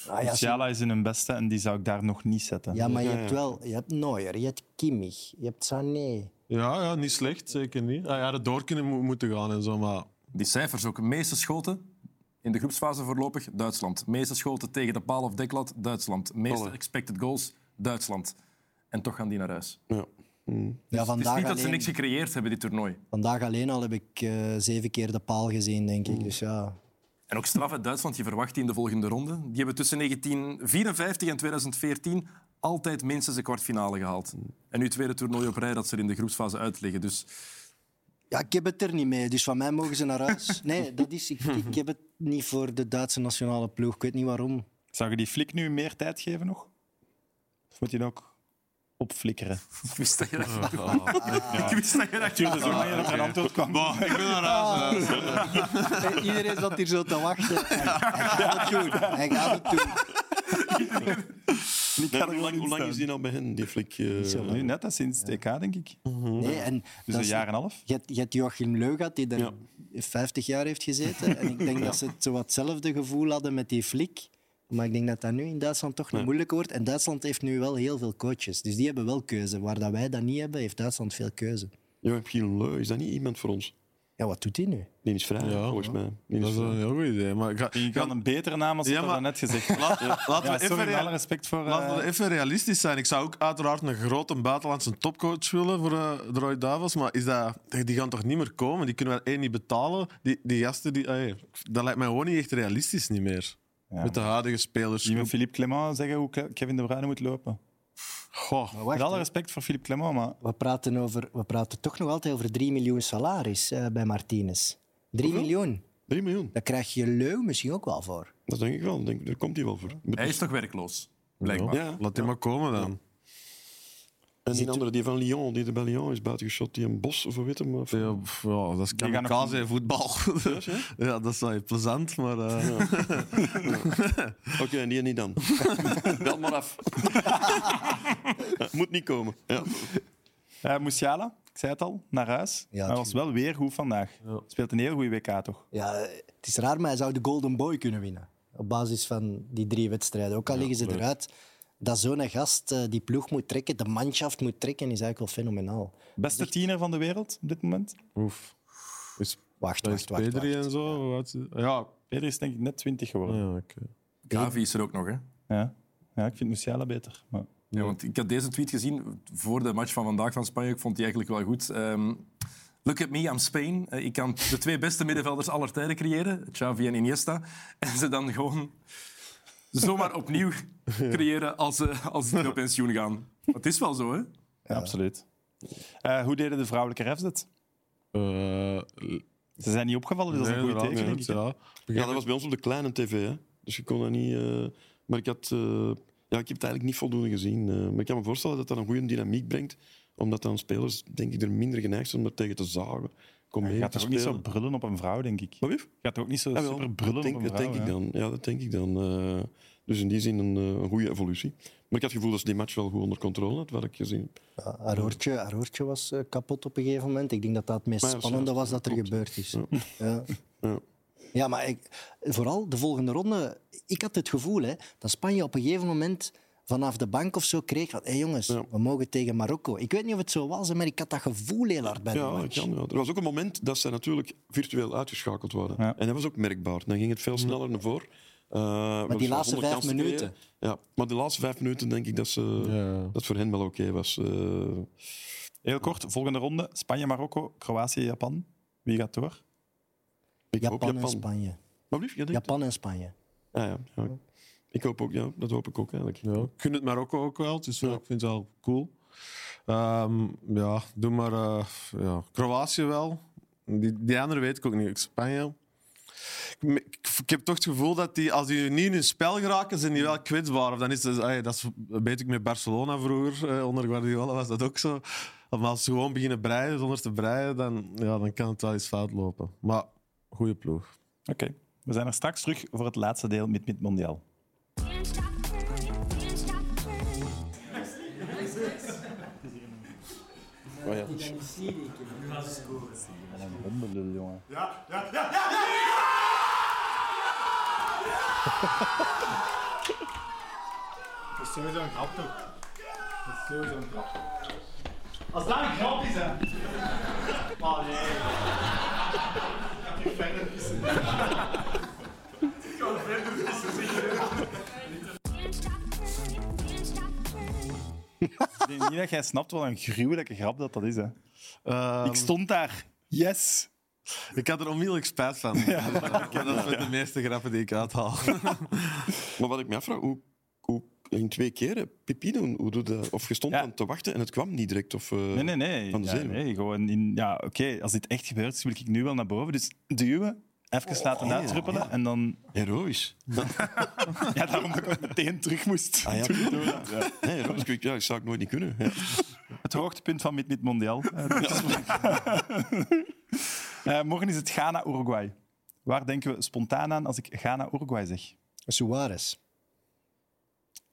Ah, ja, zo- Musiala is in hun beste en die zou ik daar nog niet zetten. ja, maar je hebt wel... Je hebt Neuer, je hebt Kimmich, je hebt Sané. Ja, ja, niet slecht, zeker niet. Ah, ja, de door kunnen mo- moeten gaan en zo, maar Die cijfers ook. Meeste schoten in de groepsfase voorlopig Duitsland. Meeste schoten tegen de paal of deklat Duitsland. Meeste Alle. expected goals Duitsland. En toch gaan die naar huis. Ja. Mm. Ja, Het is vandaag, niet dat ze alleen, niks gecreëerd hebben, dit toernooi. vandaag alleen al heb ik eh, zeven keer de paal gezien, denk ik. Dus ja... En ook straf uit Duitsland, je verwacht die in de volgende ronde. Die hebben tussen 1954 en 2014 altijd minstens een kwartfinale gehaald. En nu tweede toernooi op rij dat ze er in de groepsfase uitliggen. Dus Ja, ik heb het er niet mee, dus van mij mogen ze naar huis. Nee, dat is, ik, ik heb het niet voor de Duitse nationale ploeg. Ik weet niet waarom. Zou je die flik nu meer tijd geven nog? Of moet hij ook opflikkeren? ik wist dat je dat ging doen. Ik wist dat je dat ging er een antwoord kwam. ik ben huis. Eh, Iedereen zat hier zo te wachten. Hij gaat het doen. Hij gaat het doen. Ik Nee, hoe, lang, hoe lang is die nou bij hen, die flik? eh? zo Nu net, dat sinds het EK, denk ik. Nee, en Dus dat een jaar en een half. Je hebt, je hebt Joachim Leu gehad, die er Ja. 50 jaar heeft gezeten. En ik denk dat ze het zo wat hetzelfde gevoel hadden met die flik. Maar ik denk dat dat nu in Duitsland toch niet Nee. moeilijker wordt. En Duitsland heeft nu wel heel veel coaches. Dus die hebben wel keuze. Waar dat wij dat niet hebben, heeft Duitsland veel keuze. Joachim Leu, is dat niet iemand voor ons? Ja, wat doet hij nu? Die is vrij, Ja, volgens ja. mij. Die Dat is is een heel goed idee. Maar ga, Je kan een betere naam als Ja, dat maar- net gezegd. Laat- laten Ja, we even sorry, alle respect voor... Laten we eh, even realistisch zijn. Ik zou ook uiteraard een grote buitenlandse topcoach willen voor eh, de Roy Davos. Maar is dat, die gaan toch niet meer komen? Die kunnen we één niet betalen. Die, die gasten, die, ey, dat lijkt mij gewoon niet echt realistisch niet meer. Ja, Met de huidige spelers. Je Philippe Clement zeggen hoe Ke- Kevin De Bruyne moet lopen? Goh. Wacht, Met alle respect voor Philippe Clement, maar we, praten over, we praten toch nog altijd over 3 miljoen salaris eh, bij Martinez. 3 miljoen. 3 miljoen, Daar krijg je Leu misschien ook wel voor. dat denk ik wel. Denk, daar komt hij wel voor. Moet- Hij is toch werkloos, blijkbaar. Ja, Laat die maar komen dan. En die andere, die van Lyon, die er bij Lyon is buitengeschot, die een bos of weet hem. Of, Ja, pff, ja, dat is gaan nog- kamikaze voetbal. ja, dat is wel plezant, maar... eh, Oké, en die niet dan. Bel maar af. Moet niet komen. Ja. Musiala, ik zei het al, naar huis. Ja, hij was wel weer goed vandaag. Speelt een heel goede WK, toch? Ja, het is raar, maar hij zou de Golden Boy kunnen winnen. Op basis van die drie wedstrijden. Ook al liggen ze eruit. Dat zo'n gast eh, die ploeg moet trekken, de manschaft moet trekken, is eigenlijk wel fenomenaal. Beste tiener van de wereld op dit moment? Oef. Is, Wacht, wacht, wacht. Pedri wacht. en zo? Is hij? Ja, Pedri is denk ik net 20 geworden. ja oké. Gavi is er ook nog, hè. Ja. ja, ik vind Musiala beter. Maar... Ja, want ik had deze tweet gezien voor de match van vandaag van Spanje. Ik vond die eigenlijk wel goed. Ehm, Look at me, I'm Spain. Eh, ik kan de twee beste middenvelders aller tijden creëren, Xavi en Iniesta. En ze dan gewoon zomaar opnieuw creëren als ze, als ze op pensioen gaan. Het is wel zo, hè? Ja, absoluut. Eh, hoe deden de vrouwelijke refs het? Eh, Ze zijn niet opgevallen, dus dat is een nee, goed teken, denk inderdaad, ik. ja. ja, dat was bij ons op de kleine tv. Hè. Dus je kon dat niet... eh, maar ik had... eh, ja, ik heb het eigenlijk niet voldoende gezien. eh, maar ik kan me voorstellen dat dat een goede dynamiek brengt. Omdat dan spelers, denk ik, er minder geneigd zijn om er tegen te zagen. Kom Je gaat toch ook niet zo brullen op een vrouw, denk ik. Wat Je gaat toch ook niet zo Jawel, super brullen dat denk, op een dat vrouw. denk ik hè? dan. Ja, dat denk ik dan. eh. dus in die zin een, eh, een goede evolutie. Maar ik had het gevoel dat ze die match wel goed onder controle had, wat ik gezien heb. Ja, haar, oortje, haar oortje was eh, kapot op een gegeven moment. Ik denk dat dat het meest ja, spannende was dat er klopt. gebeurd is. Ja. Ja. Ja. Ja, maar ik, vooral de volgende ronde. Ik had het gevoel hè, dat Spanje op een gegeven moment vanaf de bank of zo kreeg van hé jongens, we mogen tegen Marokko. Ik weet niet of het zo was, maar ik had dat gevoel heel hard bij de Ja, match. kan, ja. Er was ook een moment dat zij natuurlijk virtueel uitgeschakeld waren. En dat was ook merkbaar. Dan ging het veel sneller naar voren. Eh, Maar die laatste vijf minuten. Ja, maar de laatste vijf minuten denk ik dat, ze, dat voor hen wel oké was. Eh, Heel kort, volgende ronde. Spanje, Marokko, Kroatië, Japan. Wie gaat door? ik hoop Japan en. Spanje. Maar lief, ja, Japan en Spanje. ja, ja. Ik hoop ook, ja, dat hoop ik ook eigenlijk. Ja, ik gun het Marokko ook wel, dus wel, ik vind het wel cool. Ehm, ja, doe maar eh, ja. Kroatië wel. Die, die andere weet ik ook niet. Spanje. Ik, ik, ik heb toch het gevoel dat die, als die niet in hun spel geraken, zijn die wel kwetsbaar. Of dan is het, ey, dat is, weet ik met Barcelona vroeger, eh, onder Guardiola was dat ook zo. Maar als ze gewoon beginnen breien zonder te breien, dan, ja, dan kan het wel eens fout lopen. Maar goede ploeg. Oké, we zijn er straks terug voor het laatste deel met Mid Mondiaal. Oh, ja. Wat een hondenlul, jongen. Dat is sowieso een grap toch? Dat is sowieso een grap. Als dat een grap is, hè? Maar nee. Ik heb verder vissen. Ik kan verder vissen, Ik denk niet dat jij snapt wat een gruwelijke grap dat dat is. Hè. Ehm, Ik stond daar. Yes! Ik had er onmiddellijk spijt van. dat is met de meeste grappen die ik uithaal. Maar wat ik me afvraag, hoe, hoe in twee keer, hè, Pipino, hoe doe je dat? Of je stond Ja. aan te wachten en het kwam niet direct? Of, eh, Nee, nee, nee. Van de Ja, zenuw. nee gewoon in, ja, oké, als dit echt gebeurt, wil ik nu wel naar boven. Dus duwen, even laten ja, uitdruppelen ja. en dan... Heroïs. Ja, daarom dat ik meteen terug moest. Ah, ja. Nee, heroïs, ik- ja, dat zou ik nooit niet kunnen. Ja. Het hoogtepunt van Mid Mid Mondiaal. Eh. Eh, morgen is het Ghana-Uruguay. Waar denken we spontaan aan als ik Ghana-Uruguay zeg? Suarez.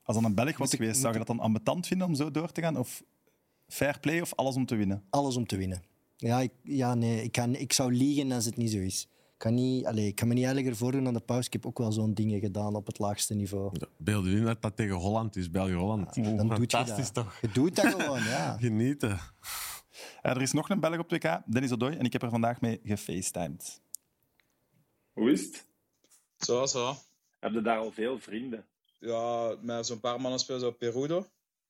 Als dan een Belg was ik- geweest, zou je dat dan ambetant vinden om zo door te gaan? Of fair play of alles om te winnen? Alles om te winnen. Ja, ik, ja nee, ik, kan, ik zou liegen als het niet zo is. Ik kan, niet, allez, ik kan me niet eerlijker voordoen dan de pauze. Ik heb ook wel zo'n dingen gedaan op het laagste niveau. Beeld je in dat dat tegen Holland is, België-Holland. Dan doe je Fantastisch dat. toch? Je doet dat gewoon, ja. Genieten. Eh, er is nog een Belg op 2K, Dennis Odoi, en ik heb er vandaag mee gefacetimed. Hoe is het? Zo, zo. Heb je daar al veel vrienden? Ja, met zo'n paar mannen spelen ze op Perudo.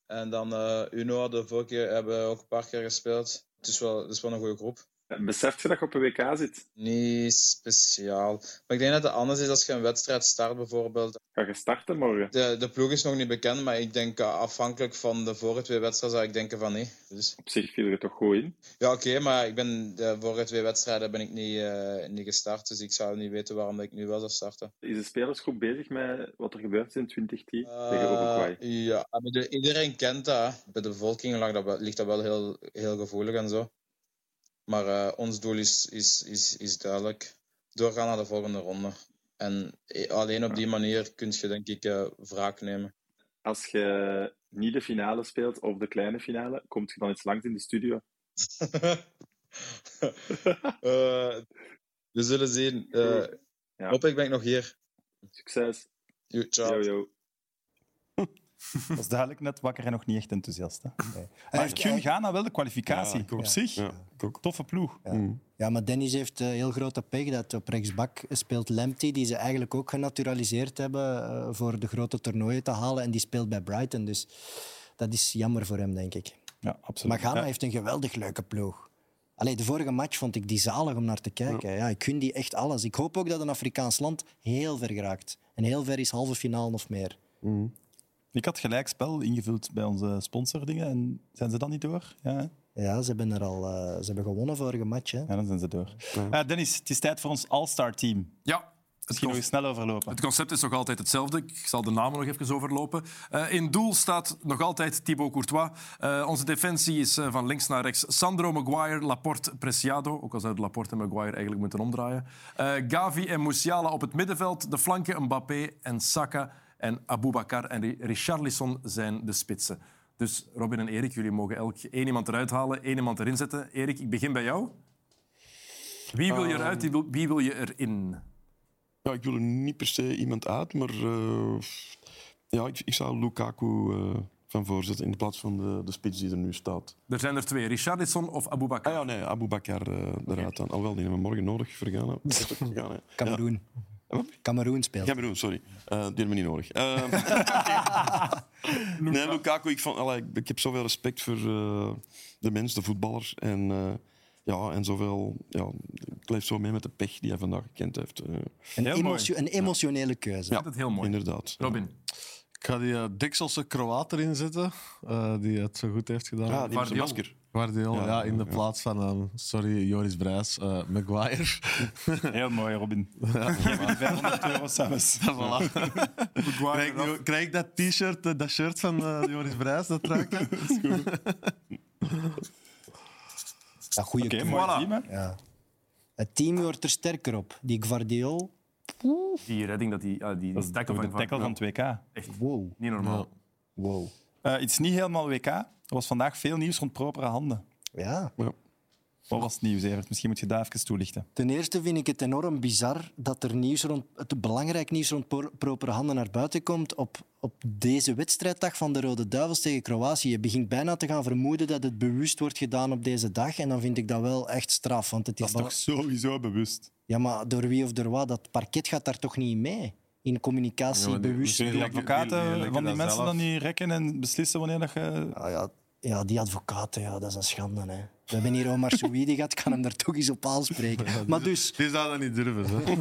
En dan eh Uno, de vorige keer, hebben we ook een paar keer gespeeld. Het is wel, het is wel een goede groep. Beseft je dat je op een WK zit? Niet speciaal. Maar ik denk dat het anders is als je een wedstrijd start, bijvoorbeeld. Ga je starten morgen? De, de ploeg is nog niet bekend, maar ik denk eh, afhankelijk van de vorige twee wedstrijden zou ik denken van nee. Dus, Op zich viel je toch goed in? ja, oké, maar ik ben, de vorige twee wedstrijden ben ik niet, eh, niet gestart. Dus ik zou niet weten waarom ik nu wel zou starten. Is de spelersgroep bezig met wat er gebeurd is in 2010 Eh, tegen Uruguay? ja, iedereen kent dat. Bij de bevolking lag dat, wel- ligt dat wel heel, heel gevoelig en zo. Maar eh, ons doel is, is, is, is duidelijk. Doorgaan naar de volgende ronde. En eh, alleen op die manier kun je, denk ik, eh, wraak nemen. Als je niet de finale speelt of de kleine finale, komt je dan eens langs in de studio? We zullen zien. Eh Ja. Hopelijk ben ik nog hier. Succes. Ciao. Yo, yo. Dat is duidelijk net wakker en nog niet echt enthousiast. Hè? Maar ik hij- Ghana wel de kwalificatie. Op zich, Ja, toffe ploeg. Ja, maar Dennis heeft eh, heel grote pech dat op rechtsbak speelt Lamptey, die ze eigenlijk ook genaturaliseerd hebben eh, voor de grote toernooien te halen. En die speelt bij Brighton, dus dat is jammer voor hem, denk ik. Ja, absoluut. Maar Ghana heeft een geweldig leuke ploeg. Allee, de vorige match vond ik die zalig om naar te kijken. Ja. ik gun die echt alles. Ik hoop ook dat een Afrikaans land heel ver geraakt. En heel ver is halve finale of meer. Ik had gelijk spel ingevuld bij onze sponsordingen en zijn ze dan niet door? Ja? Ja, ze hebben, er al, eh, ze hebben gewonnen vorige match. Hè. ja dan zijn ze door. Eh, Dennis, het is tijd voor ons All-Star team. Ja, het, Misschien nog eens snel overlopen. het concept is nog altijd hetzelfde. Ik zal de namen nog even overlopen. Eh, in doel staat nog altijd Thibaut Courtois. Eh, onze defensie is van links naar rechts Sandro Maguire, Laporte, Preciado. Ook al zouden Laporte en Maguire eigenlijk moeten omdraaien. Eh, Gavi en Musiala op het middenveld. De flanken Mbappé en Saka. En Aboubakar en Ri- Richarlison zijn de spitsen. Dus Robin en Erik, jullie mogen elk één iemand eruit halen, één iemand erin zetten. Erik, ik begin bij jou. Wie wil je eruit, wie wil, je erin? Ja, ik wil er niet per se iemand uit, maar eh, ja, ik, ik zou Lukaku eh, van voorzetten in plaats van de, de spits die er nu staat. Er zijn er twee, Richarlison of Aboubakar. Ah ja, nee, Abu Bakar eh, eruit dan. Alhoewel, die hebben we morgen nodig is ook vergaan, hè. Cameroen. Speelt. Cameroen, sorry. Eh, die hebben we niet nodig. Eh, nee, Lukaku, ik, vond, allee, ik, heb zoveel respect voor eh, de mens, de voetballer. En, eh, ja, en zoveel... Ja, ik leef zo mee met de pech die hij vandaag gekend heeft. Een, emotio- een emotionele keuze. Ja, Dat is heel mooi. inderdaad. Robin. Ik ga die uh, Dikselse Kroaat erin zetten, eh, die het zo goed heeft gedaan. Ja, die masker. Ja, ja, in de ja. plaats van, ehm, sorry, Joris Brijs, eh, Maguire. Heel mooi, Robin. Me 500 euro zelfs. voilà. krijg, ik- krijg ik dat t-shirt, eh, dat shirt van eh, Joris Brijs, dat truikje? Ja, goeie Oké, keuze. mooi Voilà. team, hè? Ja. Het team wordt er sterker op. Die Guardiol, Die redding, dat die, ah, die Dat is tackle van, de tackle van het WK. Echt wow. niet normaal. wow. Eh, iets niet helemaal WK. Er was vandaag veel nieuws rond propere handen. Ja. Wat was het nieuws, Evert? Misschien moet je daar even toelichten. Ten eerste vind ik het enorm bizar dat er nieuws rond, het belangrijk nieuws rond pro- propere handen naar buiten komt op, op deze wedstrijddag van de Rode Duivels tegen Kroatië. Je begint bijna te gaan vermoeden dat het bewust wordt gedaan op deze dag. En dan vind ik dat wel echt straf. Want het Dat is is toch sowieso bewust. Ja, maar door wie of door wat? Dat parket gaat daar toch niet mee? In communicatie, Ja, bewust. Kunnen die die- die- advocaten van die mensen zelf. dan niet rekken en beslissen wanneer dat je... Ah, ja, ja, die advocaten, ja, dat is een schande. Hè. We hebben hier Omar Souidi gehad, kan hem daar toch eens op aanspreken. Maar dus, Die zou dat niet durven. Hè?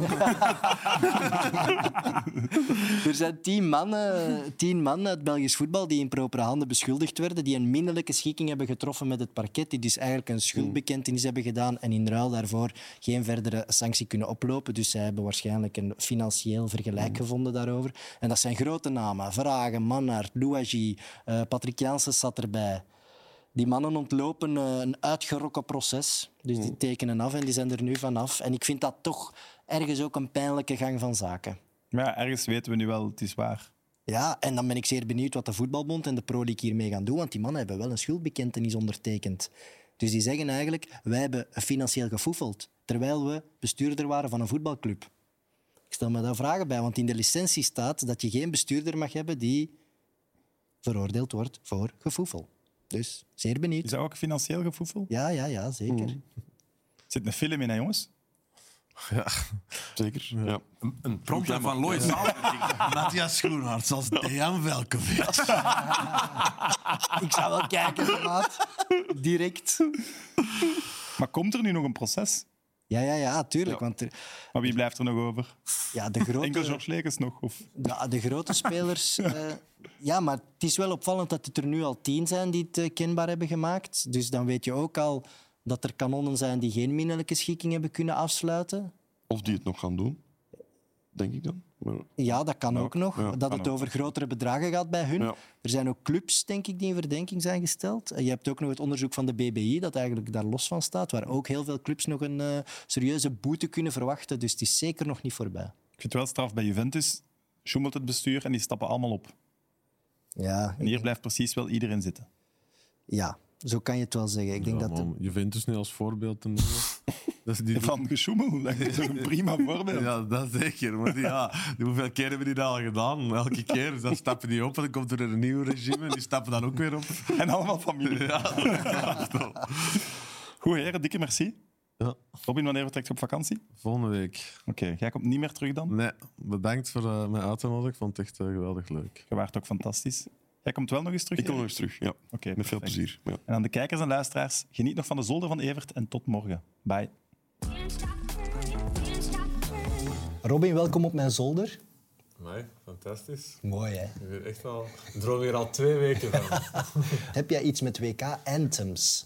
er zijn tien mannen, tien mannen uit Belgisch voetbal die in propere handen beschuldigd werden, die een minderlijke schikking hebben getroffen met het parket, die dus eigenlijk een schuldbekentenis hebben gedaan en in ruil daarvoor geen verdere sanctie kunnen oplopen. Dus zij hebben waarschijnlijk een financieel vergelijk gevonden daarover. En dat zijn grote namen. Vragen, Mannaert, Louagie, eh Patrick Janssens zat erbij. Die mannen ontlopen eh, een uitgerokken proces. Dus die tekenen af en die zijn er nu vanaf. En ik vind dat toch ergens ook een pijnlijke gang van zaken. Maar ja, ergens weten we nu wel, het is waar. Ja, en dan ben ik zeer benieuwd wat de Voetbalbond en de Pro League hiermee gaan doen, want die mannen hebben wel een schuldbekentenis ondertekend. Dus die zeggen eigenlijk, wij hebben financieel gefoefeld, terwijl we bestuurder waren van een voetbalclub. Ik stel me daar vragen bij, want in de licentie staat dat je geen bestuurder mag hebben die veroordeeld wordt voor gefoefel. Dus zeer benieuwd. Is dat ook financieel gevoefel? Ja, ja, ja, zeker. Er zit een film in, hè, jongens? Ja. Zeker, ja. Een, een prompter van Lloyd Zaalberg. Matthias Schoenhardt als Dejan Velkovic. Ik zou wel kijken, maat. Direct. Maar komt er nu nog een proces? Ja, ja, ja, tuurlijk. Want er, Maar wie blijft er nog over? ja, de Enkel grote... George Lekens nog? Of... Ja, de grote spelers. eh, ja, maar het is wel opvallend dat het er nu al tien zijn die het eh, kenbaar hebben gemaakt. Dus dan weet je ook al dat er kanonnen zijn die geen minderlijke schikking hebben kunnen afsluiten. Of die het nog gaan doen, denk ik dan. Ja, dat kan Ook, ook nog. ja, dat het ook. over grotere bedragen gaat bij hun. Ja. Er zijn ook clubs, denk ik, die in verdenking zijn gesteld. En je hebt ook nog het onderzoek van de BBI, dat eigenlijk daar los van staat, waar ook heel veel clubs nog een eh, serieuze boete kunnen verwachten. Dus het is zeker nog niet voorbij. Ik vind het wel straf bij Juventus. Sjoemelt het bestuur en die stappen allemaal op. Ja, En hier blijft precies wel iedereen zitten. ja zo kan je het wel zeggen. Ik denk dat Juventus nu als voorbeeld te noemen. Dat is die Van gesjoemel, dat is toch een prima voorbeeld. Ja, dat zeker. Maar die, ja, die hoeveel keer hebben die dat al gedaan? Elke keer. Dus dan stappen die op en dan komt er een nieuw regime en die stappen dan ook weer op. En allemaal familie. Ja, Goed, heren, dikke merci. Ja. Robin, wanneer vertrekt je op vakantie? Volgende week. Oké, jij komt niet meer terug dan? Nee, bedankt voor uh, mij uit te nodigen. Ik vond het echt uh, geweldig leuk. Je waart ook fantastisch. Jij komt wel nog eens terug? ik kom nog eens terug, ja. Oké, Met veel plezier. Ja. En aan de kijkers en luisteraars, geniet nog van de zolder van Evert en tot morgen. Bye. Robin, welkom op mijn zolder. Amai, fantastisch. Mooi, hè? Ik ben echt al, ik droom hier al twee weken van. Heb jij iets met WK-anthems?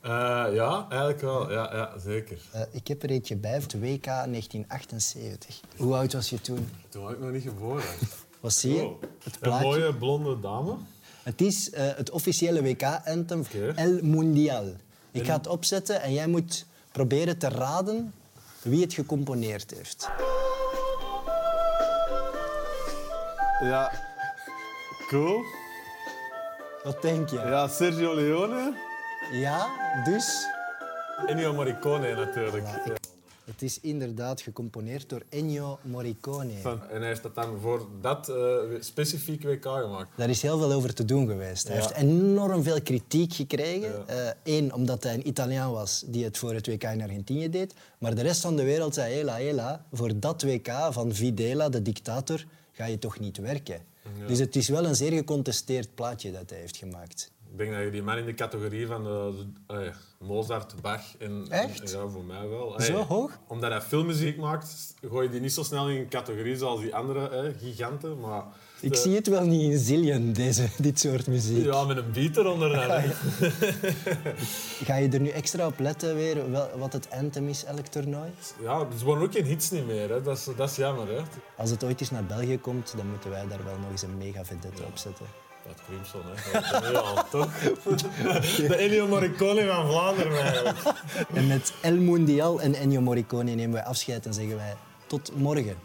Eh, ja, eigenlijk wel. Ja, ja zeker. Uh, ik heb er eentje bij, het WK 1978. Hoe oud was je toen? Toen was ik nog niet geboren. Wat zie je? Oh, Het Een mooie blonde dame. Het is uh, het officiële WK-anthem. El Mundial. Ik ga het opzetten en jij moet proberen te raden wie het gecomponeerd heeft. Ja, cool. Wat denk je? Ja, Sergio Leone. Ja, dus? Ennio Morricone natuurlijk. Ja, Het is inderdaad gecomponeerd door Ennio Morricone. En hij heeft dat dan voor dat eh, specifiek WK gemaakt. Daar is heel veel over te doen geweest. Hij Ja. heeft enorm veel kritiek gekregen. Eén, omdat hij een Italiaan was die het voor het WK in Argentinië deed. Maar de rest van de wereld zei, hela, hela, voor dat WK van Videla, de dictator, ga je toch niet werken. Ja. Dus het is wel een zeer gecontesteerd plaatje dat hij heeft gemaakt. Ik denk dat je die man in de categorie van de, de- eh, Mozart, Bach en... Echt? Ja, voor mij wel. Zo hoog? Omdat hij filmmuziek maakt, gooi je die niet zo snel in een categorie zoals die andere giganten. Maar Ik de- zie het wel niet in Zillion, deze, dit soort muziek. Ja, met een beat eronder. Ga je er nu extra op letten weer wel, wat het anthem is, elk toernooi? Ja, ze worden ook geen hits niet meer. Hè. Dat, is, dat is jammer. Hè. Als het ooit eens naar België komt, dan moeten wij daar wel nog eens een mega vedette op zetten. Dat Crimson, hè. Dat is nu al, toch? De Ennio Morricone van Vlaanderen. En met El Mundial en Ennio Morricone nemen wij afscheid en zeggen wij tot morgen.